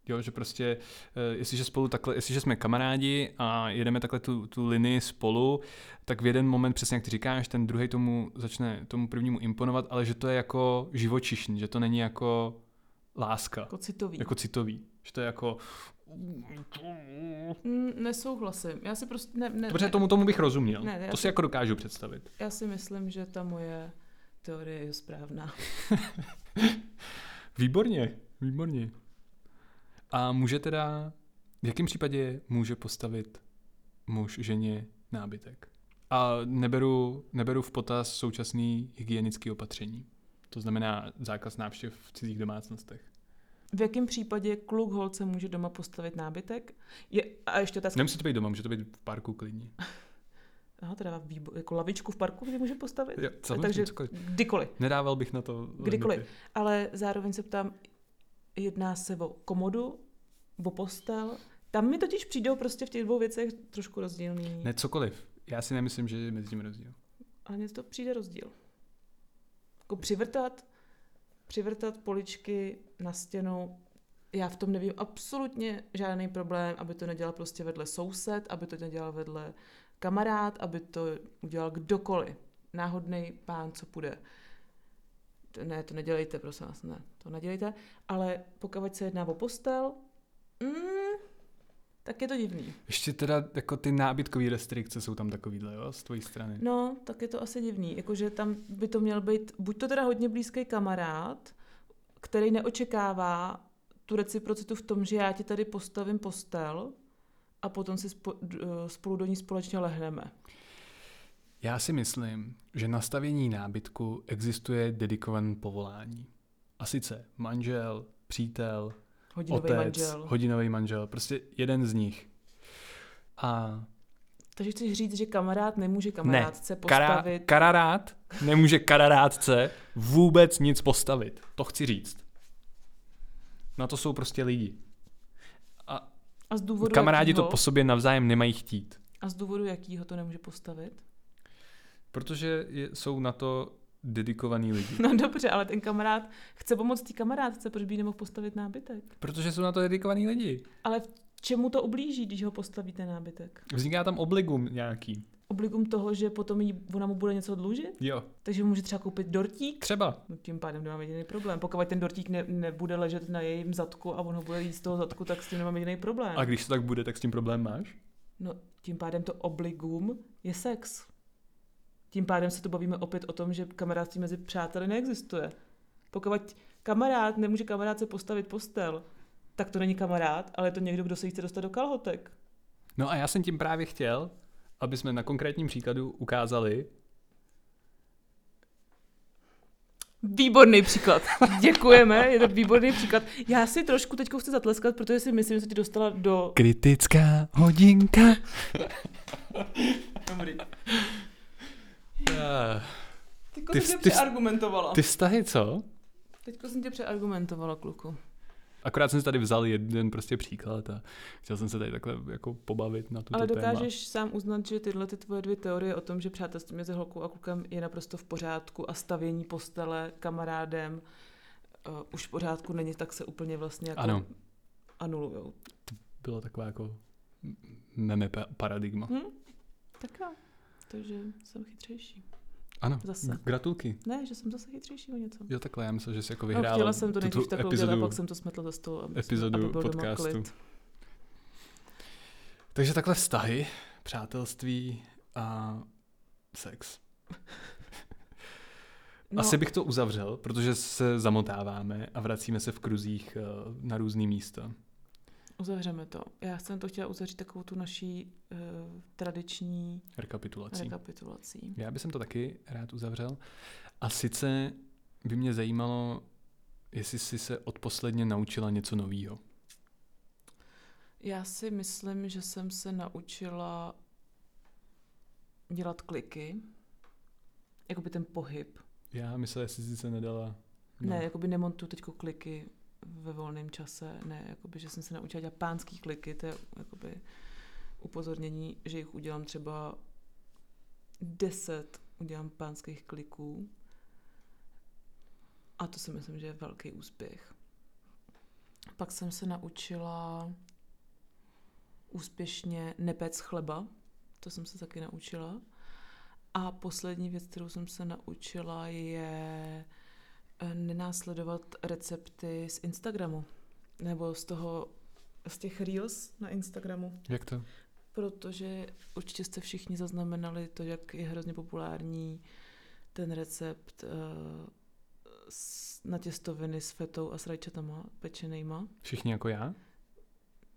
Jo, že prostě, uh, jestliže spolu takhle, jestliže jsme kamarádi a jedeme takhle tu, tu linii spolu, tak v jeden moment, přesně jak ty říkáš, ten druhý tomu začne tomu prvnímu imponovat, ale že to je jako živočišný, že to není jako láska. Jako citový. Jako citový. Že to je jako... Mm, nesouhlasím. Já si prostě... Ne, ne, Dobře, tomu, tomu bych rozuměl. Ne, to si jako dokážu představit. Já si myslím, že ta moje teorie je správná. výborně, výborně. A může teda, v jakém případě může postavit muž ženě nábytek? A neberu, neberu v potaz současný hygienický opatření. To znamená zákaz návštěv v cizích domácnostech. V jakém případě kluk holce může doma postavit nábytek? Je, a ještě otázka. Nemusí to být doma, může to být v parku klidně. Aha, teda výbo- jako lavičku v parku, kdy může postavit? Jo, Takže cokoliv. kdykoliv. Nedával bych na to Kdykoliv. Limity. Ale zároveň se ptám, jedná se o komodu, o postel, Tam mi totiž přijdou prostě v těch dvou věcech trošku rozdílný. Ne, cokoliv. Já si nemyslím, že je mezi tím rozdíl. Ale mně to přijde rozdíl. Jako přivrtat, přivrtat poličky na stěnu, já v tom nevím absolutně žádný problém, aby to nedělal prostě vedle soused, aby to nedělal vedle kamarád, aby to udělal kdokoliv. Náhodný pán, co půjde. Ne, to nedělejte, prosím vás, ne, to nedělejte. Ale pokud se jedná o postel, mm, tak je to divný. Ještě teda jako ty nábytkové restrikce jsou tam takovýhle, jo, z tvojí strany. No, tak je to asi divný. Jakože tam by to měl být buď to teda hodně blízký kamarád, který neočekává tu reciprocitu v tom, že já ti tady postavím postel a potom si spo, eh, spolu do ní společně lehneme. Já si myslím, že na stavění nábytku existuje dedikované povolání. A sice manžel, přítel, Hodinový otec, manžel. hodinový manžel, prostě jeden z nich. A Takže chceš říct, že kamarád nemůže ne, kamarádce kara, postavit... kararát nemůže kararádce vůbec nic postavit. To chci říct. Na to jsou prostě lidi. A a z důvodu kamarádi jakýho, to po sobě navzájem nemají chtít. A z důvodu jakýho to nemůže postavit? Protože je, jsou na to dedikovaní lidi. No dobře, ale ten kamarád chce pomoct té kamarádce, proč by jí nemohl postavit nábytek? Protože jsou na to dedikovaní lidi. Ale v čemu to ublíží, když ho postavíte nábytek? Vzniká tam obligum nějaký. Obligum toho, že potom jí, ona mu bude něco dlužit? Jo, Takže může třeba koupit dortík? třeba. No tím pádem nemám jediný problém. Pokud ten dortík ne, nebude ležet na jejím zadku a on ho bude jíst z toho zadku, tak s tím nemám jediný problém. A když to tak bude, tak s tím problém máš? No tím pádem to obligum je sex. Tím pádem se tu bavíme opět o tom, že kamarádství mezi přáteli neexistuje. Pokud kamarád nemůže kamarádce postavit postel, tak to není kamarád, ale je to někdo, kdo se jí chce dostat do kalhotek. No a já jsem tím právě chtěl, aby jsme na konkrétním příkladu ukázali, Výborný příklad. Děkujeme, je to výborný příklad. Já si trošku teď chci zatleskat, protože si myslím, že se ti dostala do... kritická hodinka. Dobrý. Eh, Teďko Ty jsem tě vz- ty přeargumentovala. Ty vztahy, co? Teďko jsem tě přeargumentovala, kluku. Akorát jsem si tady vzal jeden prostě příklad a chtěl jsem se tady takhle jako pobavit na tuto Ale téma. dokážeš sám uznat, že tyhle ty tvoje dvě teorie o tom, že přátelství mezi holkou a klukem je naprosto v pořádku a stavění postele kamarádem uh, už v pořádku není, tak se úplně vlastně jako Ano. anulujou. Bylo taková jako meme pa- paradigma. Hm? Tak jo. Takže jsem chytřejší. Ano, Zase. gratulky. Ne, že jsem zase chytřejší o něco. Jo, takhle, já myslel, že jsi jako No, vyhrál chtěla jsem to nejdřív takhle udělat, epizodu, pak jsem to smetla ze stolu, aby, epizodu aby byl doma podcastu. klid. Takže takhle vztahy, přátelství a sex. No, Asi bych to uzavřel, protože se zamotáváme a vracíme se v kruzích eh, na různý místa. Uzavřeme to. Já jsem to chtěla uzavřít takovou tu naší uh, tradiční Rekapitulací. rekapitulací. Já bych to taky rád uzavřel. A sice by mě zajímalo, jestli jsi se odposledně naučila něco nového. Já si myslím, že jsem se naučila dělat kliky, jakoby ten pohyb. Já myslel, jestli jsi se nedala... No. Ne, jakoby nemontuju teď kliky ve volném čase, ne, jakoby, že jsem se naučila dělat pánský kliky, to je jakoby upozornění, že jich udělám třeba deset, udělám pánských kliků a to si myslím, že je velký úspěch. Pak jsem se naučila úspěšně nepec chleba, to jsem se taky naučila. A poslední věc, kterou jsem se naučila, je nenásledovat recepty z Instagramu. Nebo z toho, z těch reels na Instagramu. Jak to? Protože určitě jste všichni zaznamenali to, jak je hrozně populární ten recept uh, s, na těstoviny s fetou a s rajčatama pečenýma. Všichni jako já?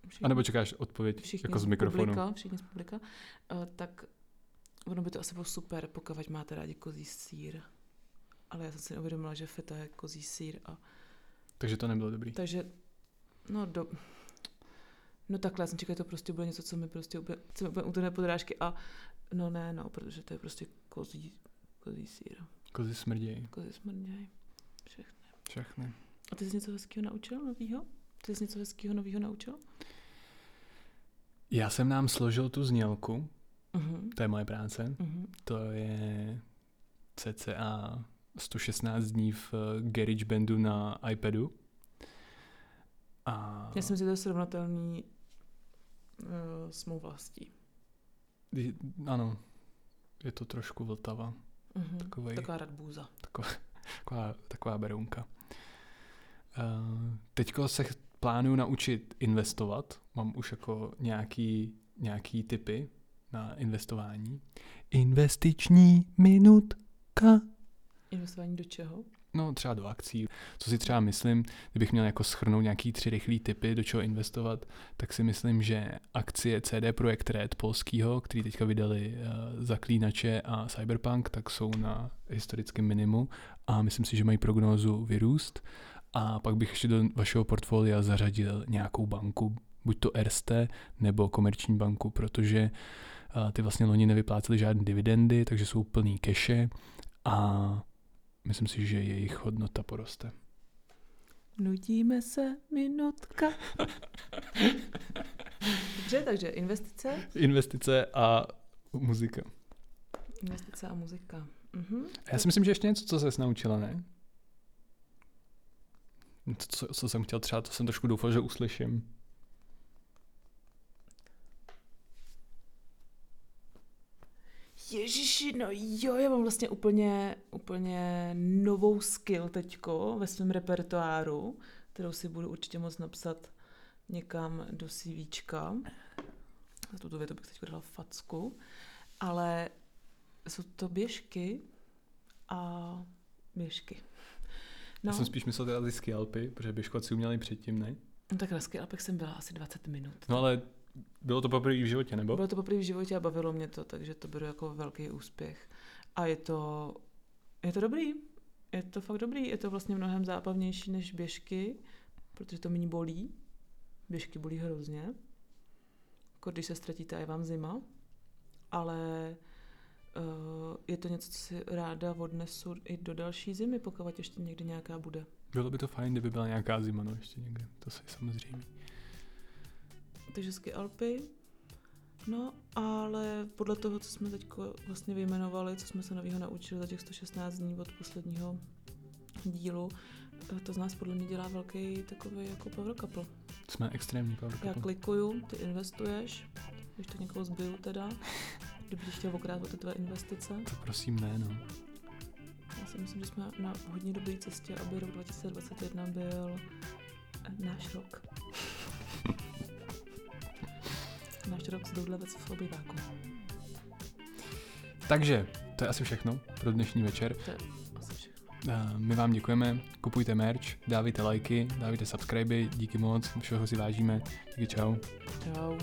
Všichni, A nebo čekáš odpověď všichni jako z mikrofonu? Publika, všichni z publika. Uh, tak ono by to asi bylo super, pokud máte rádi kozí sír. Ale já jsem si neuvědomila, že feta je kozí sír a Takže to nebylo dobrý. Takže, no do... No takhle, já jsem čekala, že to prostě bude něco, co mi prostě úplně, co mi úplně utne podrážky a no ne, no, protože to je prostě kozí, kozí sír, Kozy smrdějí. kozí smrděj, všechny. Všechny. A ty jsi něco hezkého naučil novýho? Ty jsi něco hezkého novýho naučil? Já jsem nám složil tu znělku, Uh-huh. to je moje práce, Uh-huh. to je cca 116 dní v eh, Garage Bandu na iPadu. A Já jsem si to je srovnatelný uh, s mou vlastí. je- ano, je to trošku vltava, Uh-huh. Takovej- Taková radbůza. taková, taková berounka. Uh, teďko se plánuju naučit investovat, mám už jako nějaký, nějaký typy na investování. Investiční minutka. Investování do čeho? No třeba do akcí. Co si třeba myslím, kdybych měl jako schrnout nějaký tři rychlé typy, do čeho investovat, tak si myslím, že akcie CD Projekt Red polskýho, který teďka vydali uh, Zaklínače a Cyberpunk, tak jsou na historickém minimu a myslím si, že mají prognózu vyrůst. A pak bych ještě do vašeho portfolia zařadil nějakou banku, buď to Erste nebo komerční banku, protože uh, ty vlastně loni nevyplácely žádné dividendy, takže jsou plný keše a myslím si, že jejich hodnota poroste. Nudíme se, minutka. Dobře, takže investice, Investice a muzika. investice a muzika. Mhm. A já si myslím, že ještě něco, co se naučila, ne? To, co, co jsem chtěl třeba, to jsem trošku doufal, že uslyším. Ježiši, no jo, já mám vlastně úplně, úplně novou skill teďko ve svém repertoáru, kterou si budu určitě moc napsat někam do CVčka. Za tuto větu bych teď dala facku. Ale jsou to běžky a běžky. No. Já jsem spíš myslel teda ty skialpy, protože běžkovat si uměli předtím, ne? no tak na skill jsem byla asi 20 minut. No ale bylo to poprvé v životě, nebo? Bylo to poprvé v životě a bavilo mě to, takže to beru jako velký úspěch. A je to, je to dobrý. Je to fakt dobrý. Je to vlastně mnohem zábavnější než běžky, protože to méně bolí. Běžky bolí hrozně. Jako když se ztratíte a je vám zima. Ale uh, je to něco, co si ráda odnesu i do další zimy, pokud ještě někdy nějaká bude. Bylo by to fajn, kdyby byla nějaká zima, no ještě někde, to si samozřejmě. Ski Alpy. No, ale podle toho, co jsme teď vlastně vyjmenovali, co jsme se nového naučili za těch 116 dní od posledního dílu, eh, to z nás podle mě dělá velký takový jako power couple. Jsme extrémní power Já couple. klikuju, ty investuješ, když to někoho zbiju teda, kdyby tě chtěl okrát o ty tvé investice. To prosím ne, no. Já si myslím, že jsme na hodně dobré cestě, aby rok 2021 byl náš rok. Náš rok z Doudlevec v obyváku. Takže, to je asi všechno pro dnešní večer. To je asi všechno. Eh, My vám děkujeme, kupujte merch, dávejte lajky, dávejte subscriby, díky moc, všeho si vážíme. Díky čau. Čau.